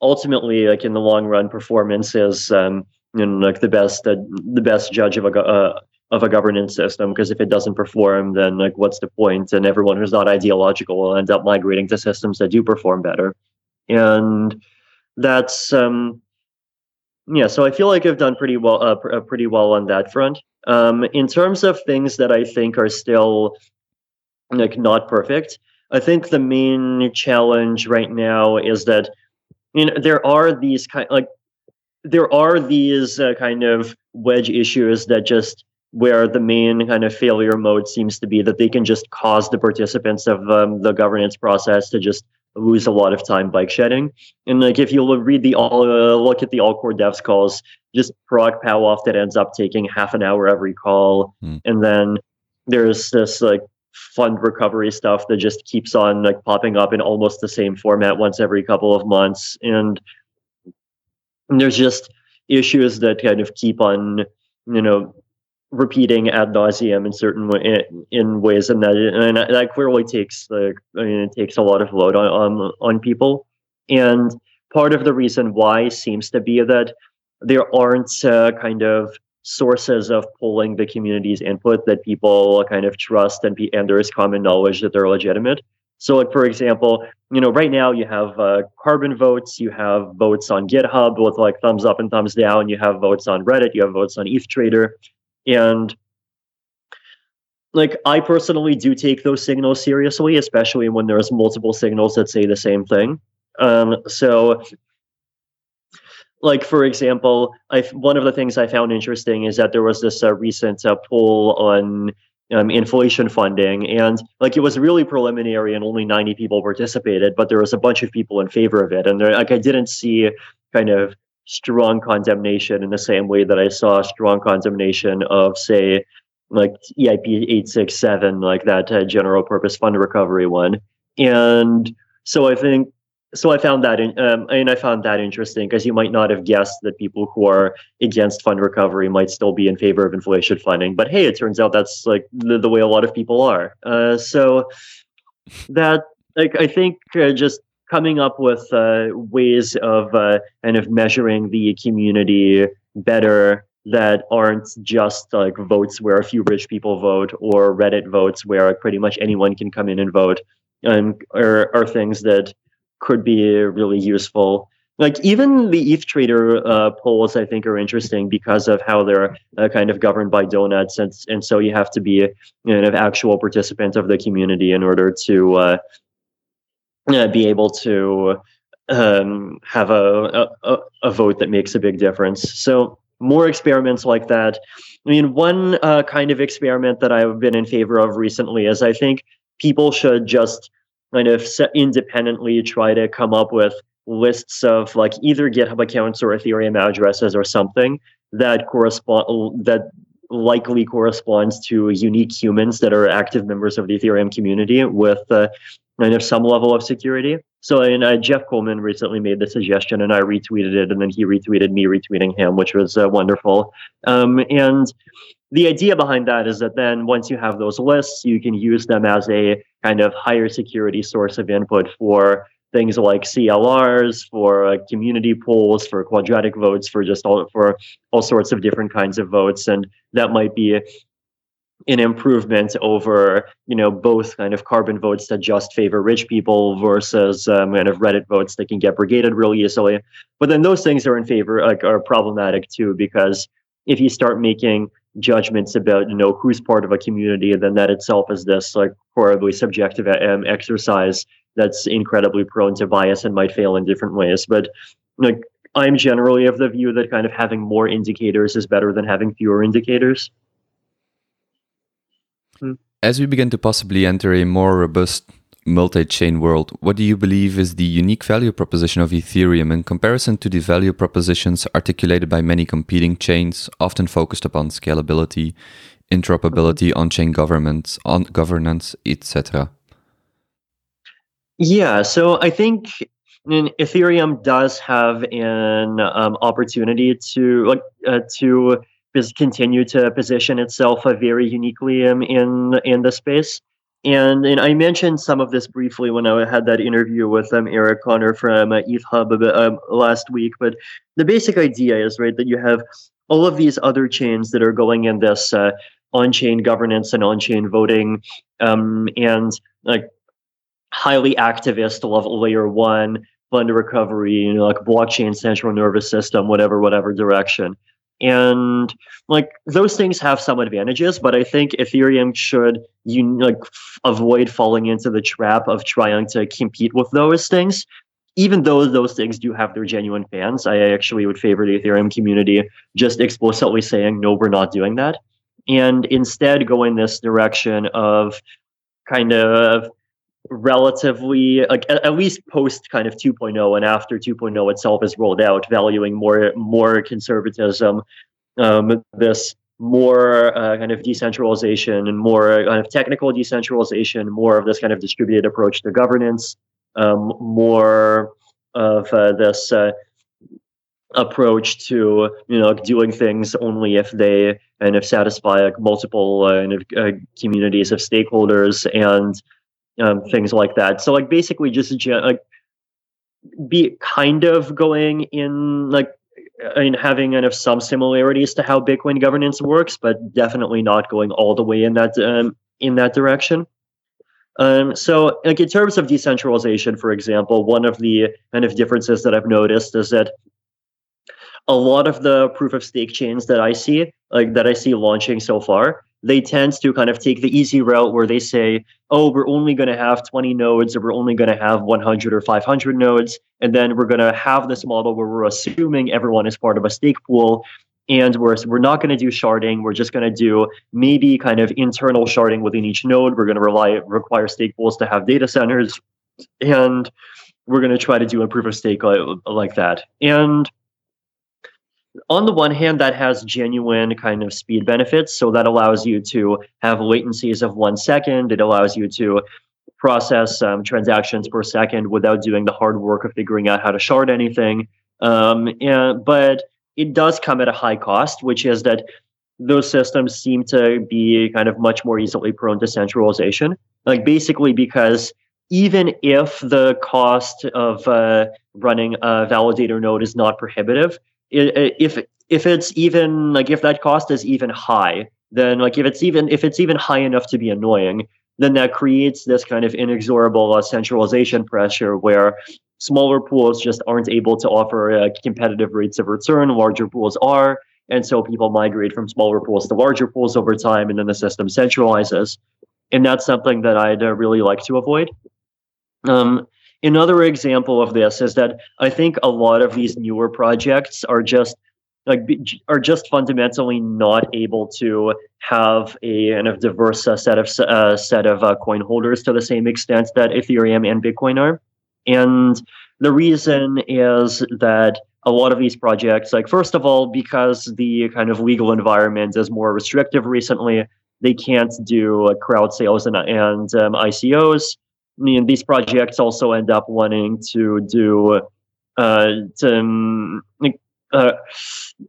ultimately, like in the long run, performance is um, you know, like the best uh, the best judge of a uh, of a governance system. Because if it doesn't perform, then like what's the point? And everyone who's not ideological will end up migrating to systems that do perform better, and that's um, yeah, so I feel like I've done pretty well, uh, pr- uh, pretty well on that front. Um, in terms of things that I think are still like not perfect, I think the main challenge right now is that you know there are these kind like there are these uh, kind of wedge issues that just where the main kind of failure mode seems to be that they can just cause the participants of um, the governance process to just lose a lot of time bike shedding. And like if you read the all uh, look at the all core devs calls, just ProgPow off that ends up taking half an hour every call, mm. and then there's this like fund recovery stuff that just keeps on like popping up in almost the same format once every couple of months, and, there's just issues that kind of keep on you know repeating ad nauseum in certain way, in ways, and that and that clearly takes the I mean it takes a lot of load on on, on people, and part of the reason why seems to be that there aren't uh, kind of sources of pulling the community's input that people kind of trust and be, and there is common knowledge that they're legitimate. So, like for example, you know, right now you have uh, carbon votes, you have votes on GitHub with like thumbs up and thumbs down, you have votes on Reddit, you have votes on ETH Trader, and like I personally do take those signals seriously, especially when there's multiple signals that say the same thing. Um, so like for example, I one of the things I found interesting is that there was this uh, recent uh, poll on um, inflation funding, and like it was really preliminary, and only ninety people participated, but there was a bunch of people in favor of it, and there, like I didn't see kind of strong condemnation in the same way that I saw strong condemnation of, say, like EIP 867, like that uh, general purpose fund recovery one. And so I think, so I found that, in, um, and I found that interesting because you might not have guessed that people who are against fund recovery might still be in favor of inflation funding. But hey, it turns out that's like the, the way a lot of people are. Uh, so that, like, I think uh, just coming up with uh, ways of uh, kind of measuring the community better that aren't just like votes where a few rich people vote or Reddit votes where pretty much anyone can come in and vote, and are, are things that could be really useful. Like even the ETH trader uh, polls, I think are interesting because of how they're uh, kind of governed by donuts, and and so you have to be a kind of actual participant of the community in order to uh, uh, be able to um, have a, a, a vote that makes a big difference. So more experiments like that. I mean, one uh, kind of experiment that I've been in favor of recently is I think people should just kind of independently try to come up with lists of like either GitHub accounts or Ethereum addresses or something that correspond that likely corresponds to unique humans that are active members of the Ethereum community with uh, kind of some level of security. So, and uh, Jeff Coleman recently made the suggestion, and I retweeted it, and then he retweeted me retweeting him, which was uh, wonderful. Um, and the idea behind that is that then once you have those lists, you can use them as a kind of higher security source of input for things like CLRs, for uh, community polls, for quadratic votes, for just all for all sorts of different kinds of votes, and that might be an improvement over you know both kind of carbon votes that just favor rich people versus um, kind of Reddit votes that can get brigaded really easily. But then those things are in favor like are problematic too because if you start making judgments about you know who's part of a community, then that itself is this like horribly subjective um, exercise that's incredibly prone to bias and might fail in different ways. But like I'm generally of the view that kind of having more indicators is better than having fewer indicators. As we begin to possibly enter a more robust multi chain world, what do you believe is the unique value proposition of Ethereum in comparison to the value propositions articulated by many competing chains, often focused upon scalability, interoperability, on chain governance, on governance, etc.? Yeah, so I think Ethereum does have an um, opportunity to like uh, to continue to position itself uh, very uniquely um, in in the space. And, and I mentioned some of this briefly when I had that interview with um, Eric Conner from uh, ETH Hub um, last week. But the basic idea is right that you have all of these other chains that are going in this uh, on-chain governance and on-chain voting, um, and like highly activist level layer one fund recovery, you know, like blockchain central nervous system, whatever, whatever direction and like those things have some advantages but i think ethereum should you like f- avoid falling into the trap of trying to compete with those things. Even though those things do have their genuine fans i actually would favor the ethereum community just explicitly saying no we're not doing that. And instead go in this direction of kind of relatively like at, least post kind of 2.0 and after 2.0 itself is rolled out valuing more more conservatism um, this more uh, kind of decentralization and more kind of technical decentralization more of this kind of distributed approach to governance um, more of uh, this uh, approach to you know doing things only if they kind of satisfy like multiple uh, kind of, uh, communities of stakeholders and um, things like that. So like basically just like be kind of going in like in having kind of some similarities to how Bitcoin governance works, but definitely not going all the way in that um, in that direction. Um, so, like in terms of decentralization, for example, one of the kind of differences that I've noticed is that a lot of the proof of stake chains that I see, like that I see launching so far, they tend to kind of take the easy route where they say, oh, we're only going to have 20 nodes or we're only going to have 100 or 500 nodes. And then we're going to have this model where we're assuming everyone is part of a stake pool. And we're, we're not going to do sharding. We're just going to do maybe kind of internal sharding within each node. We're going to rely require stake pools to have data centers. And we're going to try to do a proof of stake like, like that. And on the one hand, that has genuine kind of speed benefits. So that allows you to have latencies of one second. It allows you to process um, transactions per second without doing the hard work of figuring out how to shard anything. Um, and, but it does come at a high cost, which is that those systems seem to be kind of much more easily prone to centralization. Like basically because even if the cost of uh, running a validator node is not prohibitive, if if it's even like if that cost is even high, then like if it's even if it's even high enough to be annoying, then that creates this kind of inexorable uh, centralization pressure where smaller pools just aren't able to offer uh, competitive rates of return. Larger pools are, and so people migrate from smaller pools to larger pools over time, and then the system centralizes. And that's something that I'd uh, really like to avoid. Um, Another example of this is that I think a lot of these newer projects are just like are just fundamentally not able to have a kind of diverse uh, set of uh, set of uh, coin holders to the same extent that Ethereum and Bitcoin are. And the reason is that a lot of these projects, like first of all, because the kind of legal environment is more restrictive recently, they can't do crowd sales and, and um, ICOs. I mean, these projects also end up wanting to do uh, to, um, uh,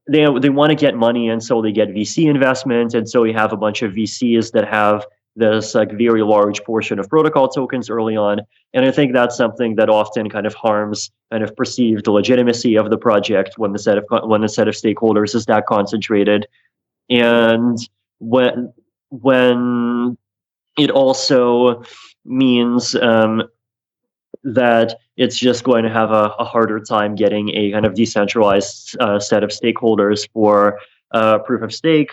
they they want to get money, and so they get VC investment, and so we have a bunch of VCs that have this like very large portion of protocol tokens early on, and I think that's something that often kind of harms kind of perceived legitimacy of the project when the set of when the set of stakeholders is that concentrated, and when when it also means um, that it's just going to have a, a, harder time getting a kind of decentralized uh, set of stakeholders for uh, proof of stake.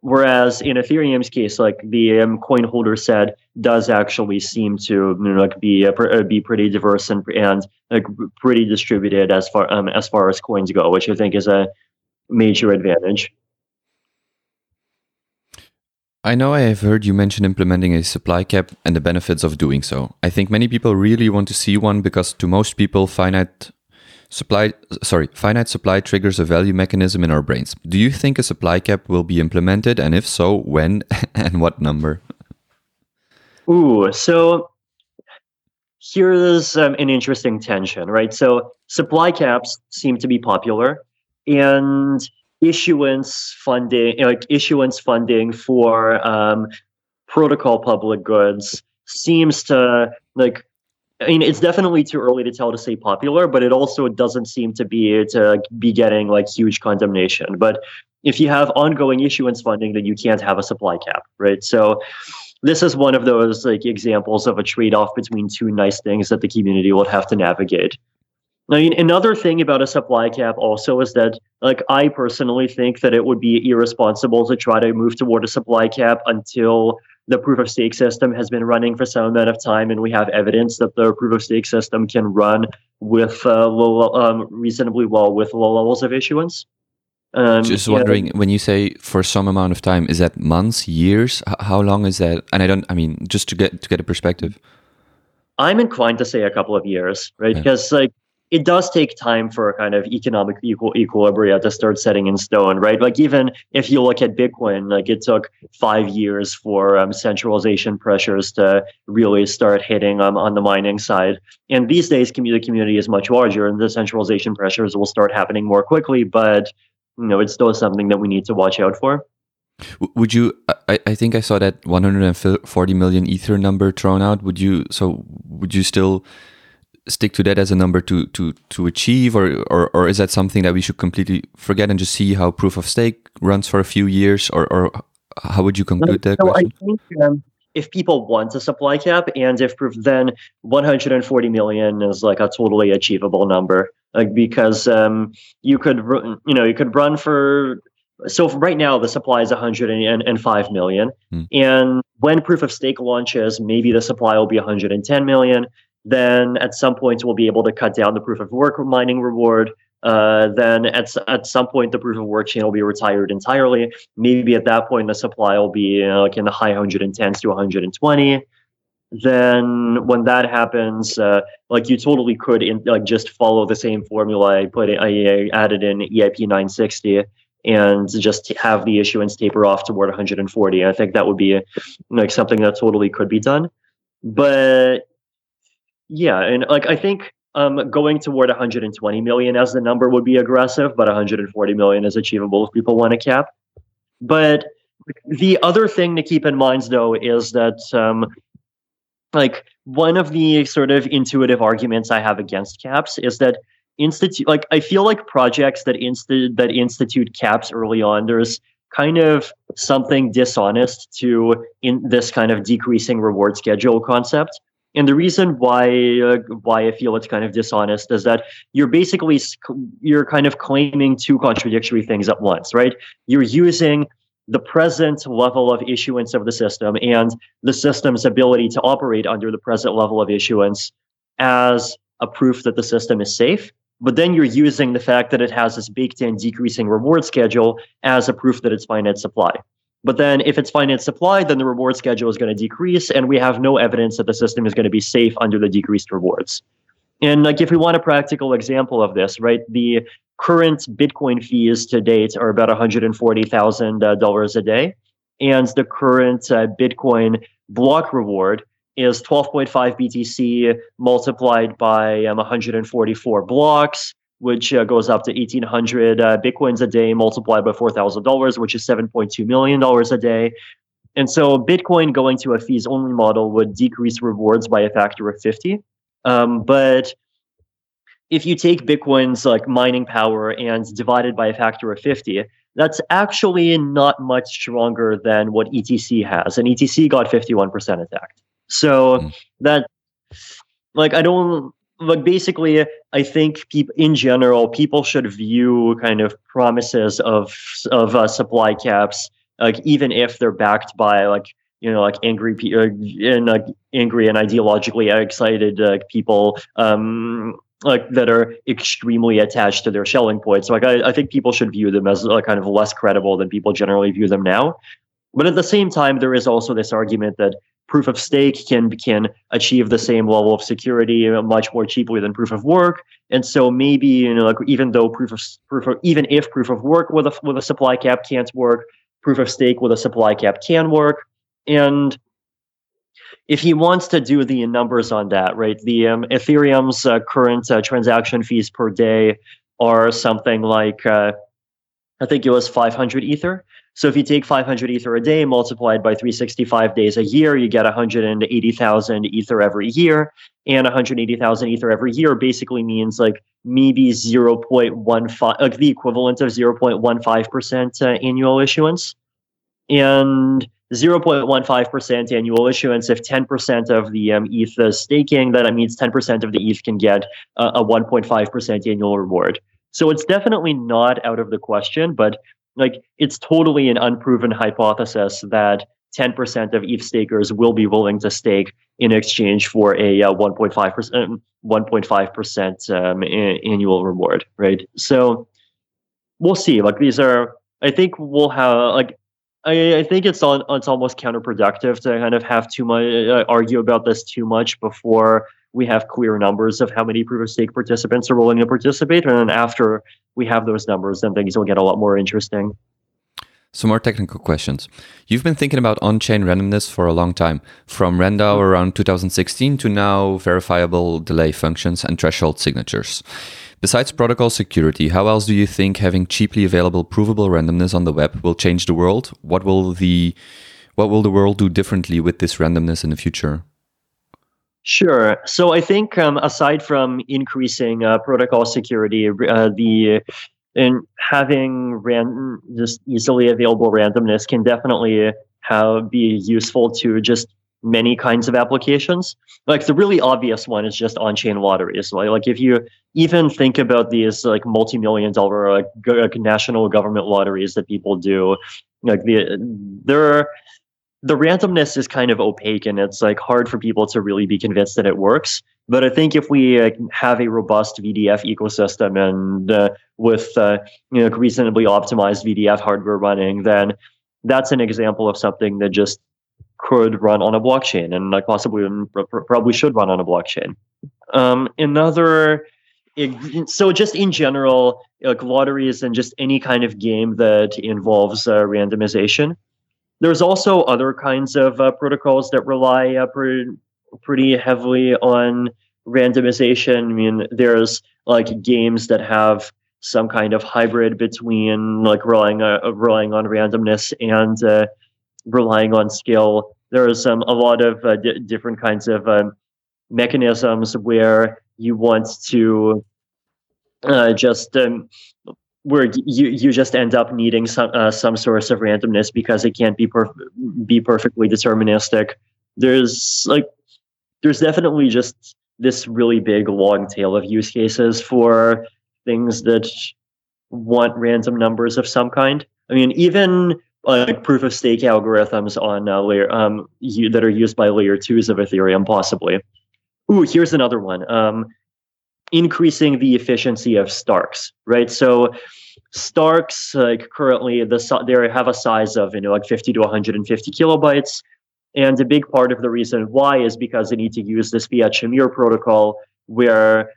Whereas in Ethereum's case, like the um, coin holder said, does actually seem to you know, like be uh, be pretty diverse and and like pretty distributed as far um, as far as coins go, which I think is a major advantage. I know I have heard you mention implementing a supply cap and the benefits of doing so. I think many people really want to see one because to most people finite supply sorry, finite supply triggers a value mechanism in our brains. Do you think a supply cap will be implemented and if so, when [LAUGHS] and what number? Ooh, so here's um, an interesting tension, right? So supply caps seem to be popular and issuance funding, like issuance funding for um, protocol public goods seems to like. I mean, it's definitely too early to tell to say popular, but it also doesn't seem to be to be getting like huge condemnation. But if you have ongoing issuance funding, then you can't have a supply cap, right? So this is one of those like examples of a trade-off between two nice things that the community will have to navigate. I mean, another thing about a supply cap also is that, like, I personally think that it would be irresponsible to try to move toward a supply cap until the proof of stake system has been running for some amount of time and we have evidence that the proof of stake system can run with uh, low, um, reasonably well with low levels of issuance. Um, Just wondering, yeah. when you say for some amount of time, is that months, years? H- how long is that? And I don't. I mean, just to get to get a perspective. I'm inclined to say a couple of years, right? Yeah. Because like it does take time for a kind of economic equal equilibria to start setting in stone, right? Like even if you look at Bitcoin, like it took five years for um, centralization pressures to really start hitting um, on the mining side. And these days, community community is much larger, and the centralization pressures will start happening more quickly. But you know, it's still something that we need to watch out for. Would you? I, I think I saw that 140 million ether number thrown out. Would you? So would you still? Stick to that as a number to to to achieve, or or or is that something that we should completely forget and just see how proof of stake runs for a few years, or or how would you conclude that? So question? I think um, if people want a supply cap and if proof, then 140 million is like a totally achievable number. Like because um, you could you know you could run for so right now the supply is 105 million Hmm. and when proof of stake launches maybe the supply will be 110 million then at some point we'll be able to cut down the proof of work mining reward. Uh, then at at some point the proof of work chain will be retired entirely. Maybe at that point the supply will be you know, like in the high 110s to 120. Then when that happens, uh, like you totally could in, like just follow the same formula I put in, I added in EIP 960 and just have the issuance taper off toward 140. I think that would be like something that totally could be done. But yeah, and like I think um, going toward 120 million as the number would be aggressive, but 140 million is achievable if people want to cap. But the other thing to keep in mind, though, is that um, like one of the sort of intuitive arguments I have against caps is that institute like I feel like projects that insta- that institute caps early on, there's kind of something dishonest to in this kind of decreasing reward schedule concept. And the reason why uh, why I feel it's kind of dishonest is that you're basically you're kind of claiming two contradictory things at once, right? You're using the present level of issuance of the system and the system's ability to operate under the present level of issuance as a proof that the system is safe. But then you're using the fact that it has this baked in decreasing reward schedule as a proof that it's finite supply. But then if it's finite supply, then the reward schedule is going to decrease, and we have no evidence that the system is going to be safe under the decreased rewards. And like if we want a practical example of this, right? The current Bitcoin fees to date are about $140,000 a day. And the current uh, Bitcoin block reward is 12.5 BTC multiplied by um, 144 blocks, which uh, goes up to 1,800 uh, Bitcoins a day multiplied by $4,000, which is $7.2 million a day. And so Bitcoin going to a fees only model would decrease rewards by a factor of 50. Um, but if you take Bitcoin's like mining power and divide it by a factor of 50, that's actually not much stronger than what ETC has. And ETC got 51% attacked. So Mm. that, like, I don't, like, basically, I think people in general, people should view kind of promises of, of uh, supply caps, like, even if they're backed by, like, you know, like angry pe- uh, and like angry and ideologically excited uh, people, um, like that are extremely attached to their Schelling points. Like I, I think people should view them as like kind of less credible than people generally view them now. But at the same time, there is also this argument that proof of stake can can achieve the same level of security uh, much more cheaply than proof of work. And so maybe you know, like even though proof of proof of, even if proof of work with a with a supply cap can't work, proof of stake with a supply cap can work. And if he wants to do the numbers on that, right? The um, Ethereum's uh, current uh, transaction fees per day are something like uh, I think it was 500 ether. So if you take 500 ether a day multiplied by 365 days a year, you get 180,000 ether every year. And 180,000 ether every year basically means like maybe 0.15, like the equivalent of 0.15% uh, annual issuance. And 0.15% annual issuance, if 10% of the um, ETH is staking, then means 10% of the ETH can get uh, a 1.5% annual reward. So it's definitely not out of the question, but like it's totally an unproven hypothesis that 10% of ETH stakers will be willing to stake in exchange for a uh, 1.5% 1.5% um, a- annual reward, right? So we'll see. Like these are, I think we'll have like I, I think it's on it's almost counterproductive to kind of have too much uh, argue about this too much before we have clear numbers of how many proof of stake participants are willing to participate, and then after we have those numbers, then things will get a lot more interesting. Some more technical questions. You've been thinking about on chain randomness for a long time, from RANDAO around 2016 to now verifiable delay functions and threshold signatures. Besides protocol security, how else do you think having cheaply available provable randomness on the web will change the world? What will the what will the world do differently with this randomness in the future? Sure. So I think um, aside from increasing uh, protocol security, uh, the and having random, just easily available randomness can definitely have be useful to just many kinds of applications. Like the really obvious one is just on-chain lotteries. Like, like if you even think about these like multi-million dollar like, like national government lotteries that people do, like the there the randomness is kind of opaque and it's like hard for people to really be convinced that it works. But I think if we uh, have a robust VDF ecosystem and uh, with uh, you know reasonably optimized VDF hardware running, then that's an example of something that just could run on a blockchain and like possibly probably should run on a blockchain. Um, another, so just in general, like lotteries and just any kind of game that involves uh, randomization. There's also other kinds of uh, protocols that rely uh, pre- pretty heavily on randomization. I mean, there's like games that have some kind of hybrid between like relying uh, relying on randomness and uh, relying on skill. There are some a lot of uh, d- different kinds of um, mechanisms where you want to uh, just um, where you you just end up needing some uh, some source of randomness because it can't be perf- be perfectly deterministic. There's like there's definitely just this really big long tail of use cases for things that want random numbers of some kind. I mean, even like proof of stake algorithms on uh, layer um you, that are used by layer twos of Ethereum, possibly. Ooh, here's another one. Um, increasing the efficiency of Starks, right? So Starks, like currently, the they have a size of you know like 50 to 150 kilobytes, and a big part of the reason why is because they need to use this Fiat Shamir protocol, where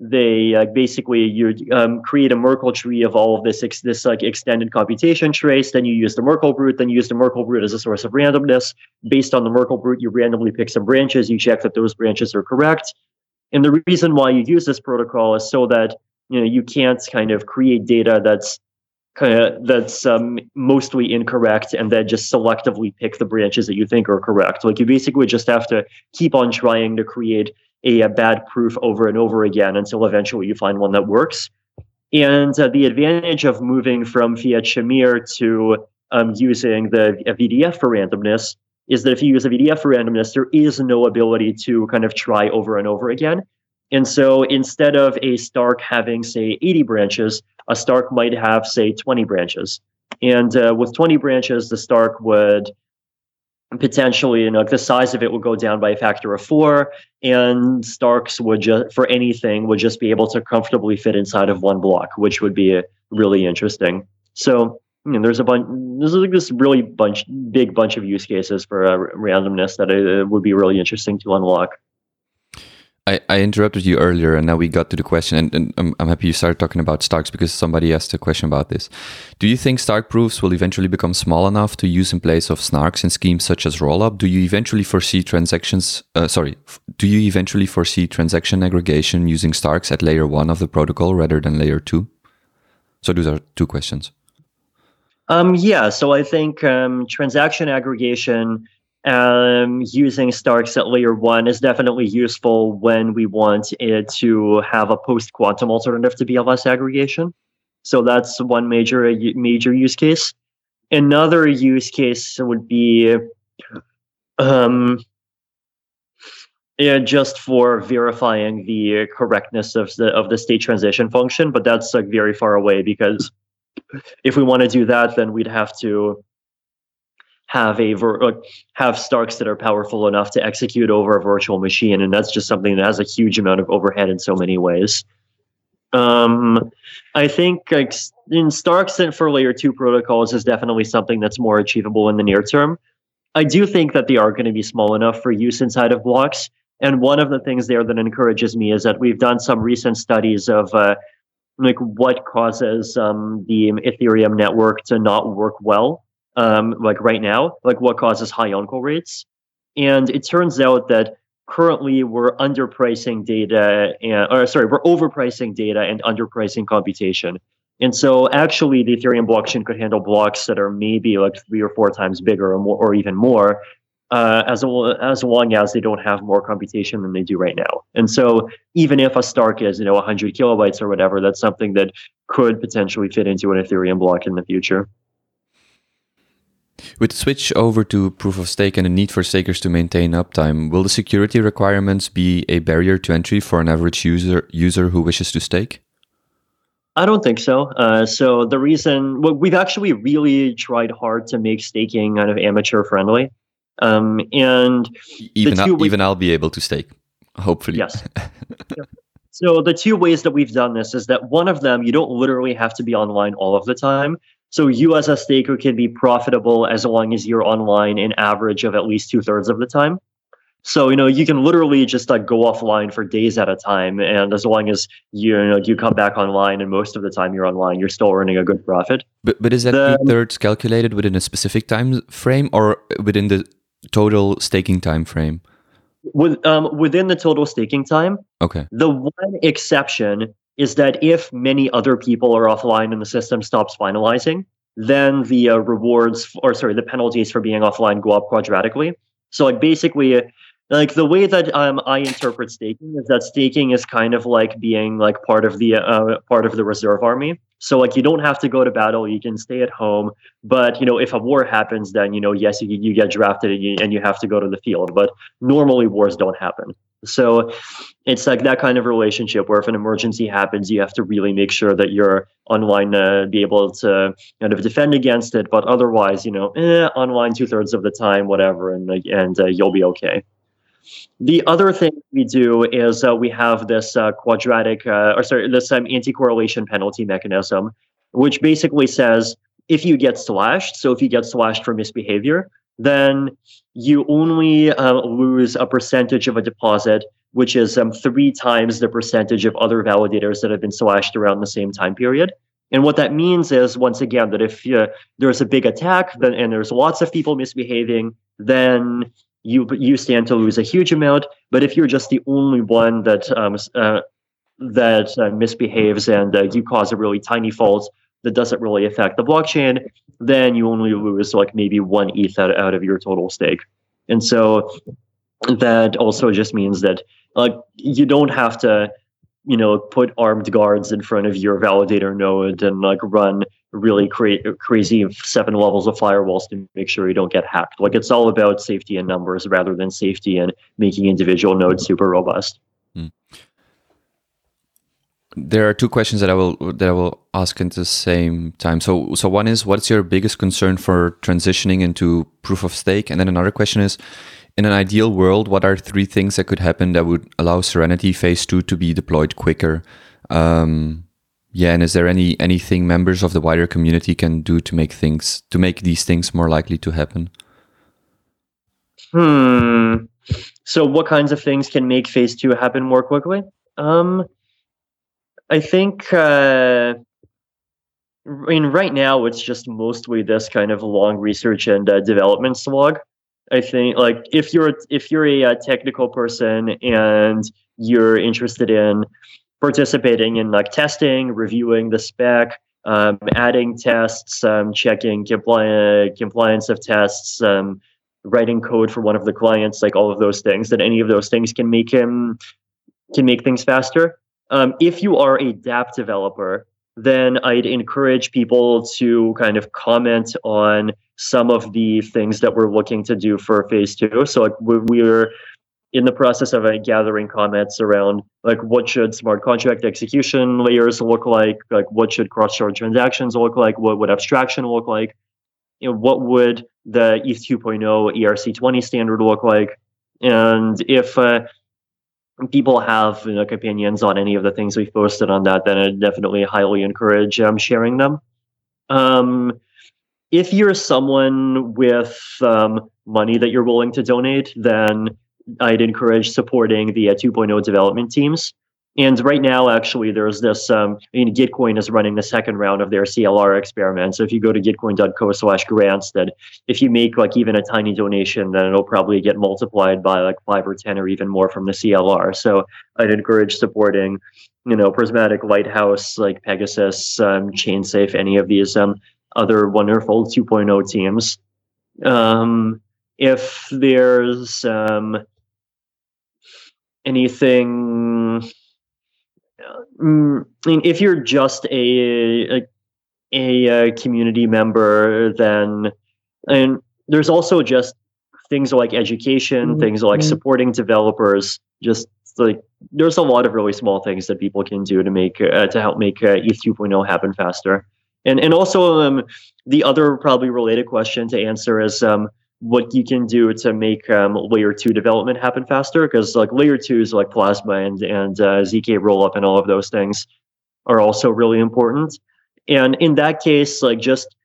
they uh, basically you um, create a Merkle tree of all of this ex- this like extended computation trace. Then you use the Merkle root. Then you use the Merkle root as a source of randomness. Based on the Merkle root, you randomly pick some branches. You check that those branches are correct. And the reason why you use this protocol is so that you know you can't kind of create data that's kind of that's um, mostly incorrect and then just selectively pick the branches that you think are correct. Like you basically just have to keep on trying to create a, a bad proof over and over again until eventually you find one that works. And uh, the advantage of moving from Fiat Shamir to um, using the VDF for randomness is that if you use a VDF for randomness, there is no ability to kind of try over and over again. And so instead of a Stark having, say, 80 branches, a Stark might have, say, 20 branches. And uh, with 20 branches, the Stark would potentially, you know, the size of it would go down by a factor of four, and Starks would just, for anything, would just be able to comfortably fit inside of one block, which would be really interesting. So, you know, there's a bunch, there's like this really bunch, big bunch of use cases for uh, randomness that uh, would be really interesting to unlock. I, I interrupted you earlier and now we got to the question and, and I'm, I'm, happy you started talking about Starks because somebody asked a question about this. Do you think Stark proofs will eventually become small enough to use in place of snarks in schemes such as rollup? Do you eventually foresee transactions, uh, sorry, do you eventually foresee transaction aggregation using Starks at layer one of the protocol rather than layer two? So those are two questions. Um, yeah, so I think um, transaction aggregation um, using Starks at layer one is definitely useful when we want it to have a post quantum alternative to BLS aggregation. So that's one major major use case. Another use case would be um, yeah, just for verifying the correctness of the of the state transition function, but that's like very far away because if we want to do that, then we'd have to have a have Starks that are powerful enough to execute over a virtual machine, and that's just something that has a huge amount of overhead in so many ways. Um, I think like in Stark for layer two protocols is definitely something that's more achievable in the near term. I do think that they are going to be small enough for use inside of blocks. And one of the things there that encourages me is that we've done some recent studies of uh, like what causes um, the Ethereum network to not work well, um, like right now, like what causes high uncle rates. And it turns out that currently we're underpricing data and or sorry we're overpricing data and underpricing computation and so actually the ethereum blockchain could handle blocks that are maybe like three or four times bigger or more or even more uh, as, as long as they don't have more computation than they do right now and so even if a stark is you know 100 kilobytes or whatever that's something that could potentially fit into an ethereum block in the future with the switch over to proof of stake and the need for stakers to maintain uptime, will the security requirements be a barrier to entry for an average user user who wishes to stake? I don't think so. Uh, so the reason well, we've actually really tried hard to make staking kind of amateur friendly, um, and even I'll, even I'll be able to stake, hopefully. Yes. [LAUGHS] So the two ways that we've done this is that one of them you don't literally have to be online all of the time. So you as a staker can be profitable as long as you're online an average of at least two thirds of the time. So you know you can literally just like go offline for days at a time, and as long as you, you know you come back online, and most of the time you're online, you're still earning a good profit. But but is that two thirds calculated within a specific time frame or within the total staking time frame? With um within the total staking time. Okay. The one exception is that if many other people are offline and the system stops finalizing, then the uh, rewards or sorry, the penalties for being offline go up quadratically. So like basically like the way that um, I interpret staking is that staking is kind of like being like part of the uh, part of the reserve army. So like you don't have to go to battle, you can stay at home. But you know if a war happens, then you know yes you, you get drafted and you, and you have to go to the field. But normally wars don't happen. So it's like that kind of relationship where if an emergency happens, you have to really make sure that you're online to be able to kind of defend against it. But otherwise, you know, eh, online two thirds of the time, whatever, and and uh, you'll be okay. The other thing we do is uh, we have this uh, quadratic, uh, or sorry, this um, anti-correlation penalty mechanism, which basically says if you get slashed, so if you get slashed for misbehavior, then you only uh, lose a percentage of a deposit, which is um, three times the percentage of other validators that have been slashed around the same time period. And what that means is, once again, that if uh, there's a big attack then, and there's lots of people misbehaving, then you you stand to lose a huge amount. But if you're just the only one that um, uh, that uh, misbehaves and uh, you cause a really tiny fault, that doesn't really affect the blockchain, then you only lose like maybe one ETH out, out of your total stake. And so that also just means that like you don't have to, you know, put armed guards in front of your validator node and like run really cra- crazy seven levels of firewalls to make sure you don't get hacked. Like it's all about safety and numbers rather than safety and making individual nodes super robust. Hmm there are two questions that I will that I will ask at the same time. So so one is what's your biggest concern for transitioning into proof of stake? And then another question is in an ideal world, what are three things that could happen that would allow Serenity Phase 2 to be deployed quicker? Um, yeah, and is there any anything members of the wider community can do to make things to make these things more likely to happen? Hmm. So what kinds of things can make phase 2 happen more quickly? Um I think, uh, I mean, right now it's just mostly this kind of long research and uh, development slog. I think, like, if you're if you're a, a uh, technical person and you're interested in participating in like testing, reviewing the spec, um, adding tests, um, checking compli- compliance of tests, um, writing code for one of the clients, like all of those things, that any of those things can make him can make things faster. Um, if you are a dApp developer, then I'd encourage people to kind of comment on some of the things that we're looking to do for phase two. So like we're in the process of uh, gathering comments around like what should smart contract execution layers look like, like what should cross-chain transactions look like, what would abstraction look like, you know, what would the ETH 2.0 ERC20 standard look like, and if uh, people have you know, opinions on any of the things we've posted on that, then I definitely highly encourage um, sharing them. Um, if you're someone with um, money that you're willing to donate, then I'd encourage supporting the uh, 2.0 development teams. And right now, actually, there's this. Um, I mean, Gitcoin is running the second round of their CLR experiment. So if you go to gitcoin.co/grants, that if you make like even a tiny donation, then it'll probably get multiplied by like five or ten or even more from the CLR. So I'd encourage supporting, you know, Prysmatic, Lighthouse, like PegaSys, um, ChainSafe, any of these um, other wonderful 2.0 teams. Um, if there's um, anything I mean, if you're just a a, a, a community member, then and there's also just things like education, mm-hmm. things like mm-hmm. supporting developers. Just like there's a lot of really small things that people can do to make uh, to help make uh, ETH 2.0 happen faster. And and also um, the other probably related question to answer is um, what you can do to make um, layer two development happen faster because like layer twos like plasma and and uh, zk rollup and all of those things are also really important. And in that case like just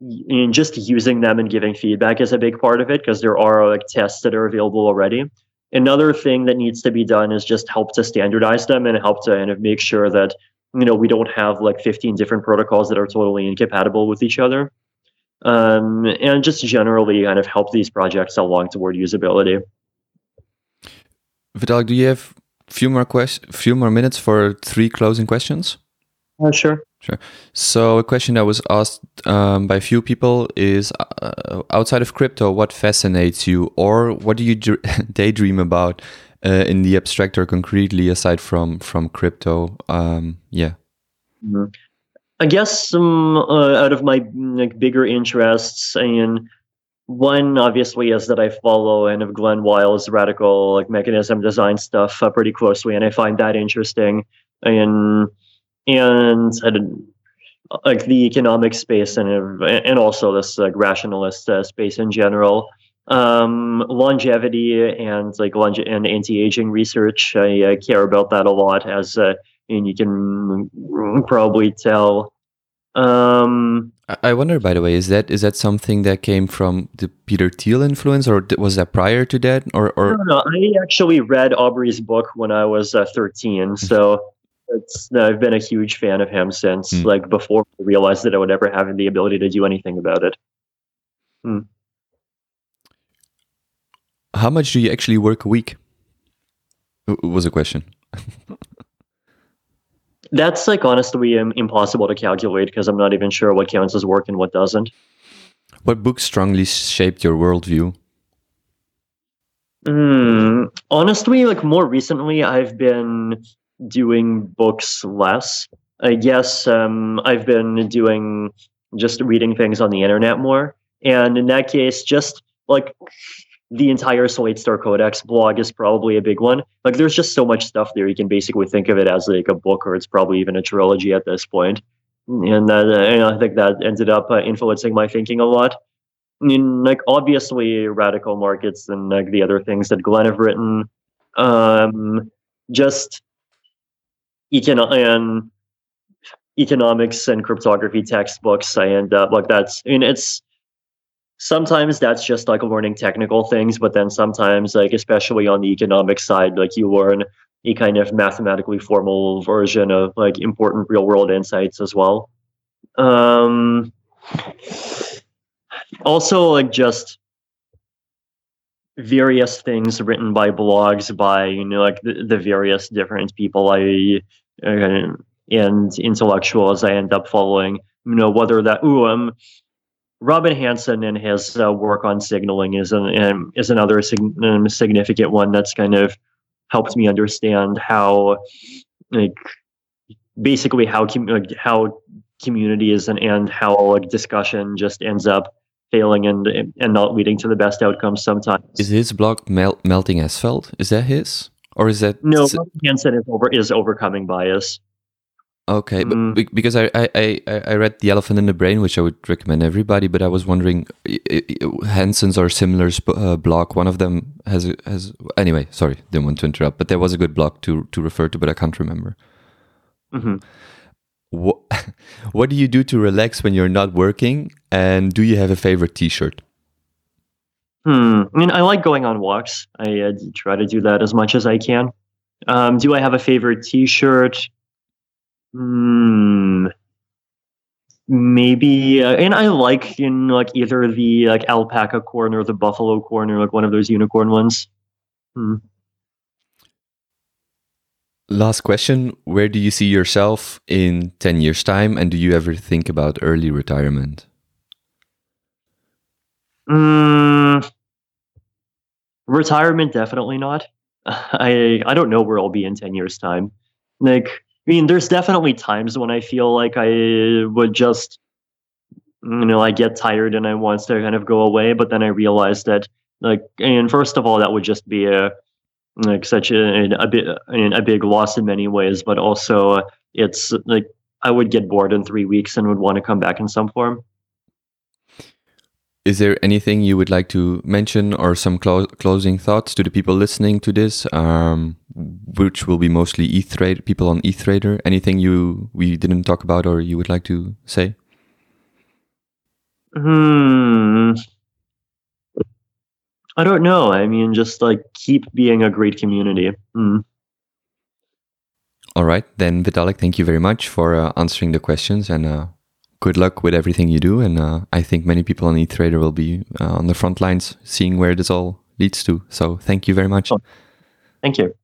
in just using them and giving feedback is a big part of it because there are like tests that are available already. Another thing that needs to be done is just help to standardize them and help to kind of make sure that you know we don't have like 15 different protocols that are totally incompatible with each other um, and just generally kind of help these projects along toward usability. Vitalik, do you have a few more questions, few more minutes for three closing questions? Uh, sure. Sure. So a question that was asked um, by a few people is: uh, outside of crypto, what fascinates you, or what do you [LAUGHS] daydream about uh, in the abstract or concretely, aside from from crypto? Um, yeah. Mm -hmm. I guess some uh, out of my like bigger interests, and one obviously is that I follow and of Glen Weyl's radical like mechanism design stuff uh, pretty closely, and I find that interesting. And and like the economic space and and also this like rationalist uh, space in general. Um, longevity and like longe- and anti-aging research, I, care about that a lot as uh, and you can probably tell. Um, I wonder, by the way, is that is that something that came from the Peter Thiel influence, or was that prior to that? Or, or no, no, I actually read Aubrey's book when I was uh, thirteen, so I've been a huge fan of him since mm. like before I realized that I would ever have the ability to do anything about it. Mm. How much do you actually work a week? Was a question. [LAUGHS] That's like honestly impossible to calculate because I'm not even sure what counts as work and what doesn't. What book strongly shaped your worldview? Mm, honestly, like more recently, I've been doing books less. I guess um, I've been doing just reading things on the internet more. And in that case, just like the entire Slate Star Codex blog is probably a big one. Like, there's just so much stuff there. You can basically think of it as like a book, or it's probably even a trilogy at this point. And, that, uh, I think that ended up uh, influencing my thinking a lot. I mean, like obviously, radical markets and like the other things that Glen have written, um, just econ- and economics and cryptography textbooks. I end up like that's. I mean, it's sometimes that's just like learning technical things, but then sometimes, like especially on the economic side, like you learn a kind of mathematically formal version of like important real world insights as well. Um, also, like just various things written by blogs by you know like the, the various different people I uh, and intellectuals I end up following. You know whether that ooh um Robin Hanson and his uh, work on signaling is an is another sig- um, significant one that's kind of helped me understand how like basically how com- like, how communities and, and how like discussion just ends up failing and and not leading to the best outcomes sometimes. Is his blog mel- melting asphalt? Is that his or is that no? Robin Hanson is over is overcoming bias. Okay, mm. but because I, I, I read The Elephant in the Brain, which I would recommend everybody, but I was wondering, Hanson's or Simler's uh, blog, one of them has has anyway. Sorry, didn't want to interrupt, but there was a good blog to to refer to, but I can't remember. Mm-hmm. What [LAUGHS] what do you do to relax when you're not working, and do you have a favorite T-shirt? Hmm. I mean, I like going on walks. I uh, try to do that as much as I can. Um, do I have a favorite T-shirt? Hmm. Maybe, uh, and I like in like either the like alpaca corn or the buffalo corn or like one of those unicorn ones. Hmm. Last question: Where do you see yourself in ten years' time, and do you ever think about early retirement? Hmm. retirement, definitely not. [LAUGHS] I I don't know where I'll be in ten years' time. Like, I mean, there's definitely times when I feel like I would just, you know, I get tired and I want to kind of go away, but then I realize that, like, and first of all, that would just be a like such a a bit a big loss in many ways, but also it's like I would get bored in three weeks and would want to come back in some form. Is there anything you would like to mention or some clo closing thoughts to the people listening to this, um, which will be mostly ETH trade people on ETH Trader? Anything you we didn't talk about or you would like to say? Hmm. I don't know. I mean, just like keep being a great community. Hmm. All right, then Vitalik, thank you very much for uh, answering the questions and uh, good luck with everything you do. And uh, I think many people on ETH Trader will be uh, on the front lines seeing where this all leads to. So thank you very much. Thank you.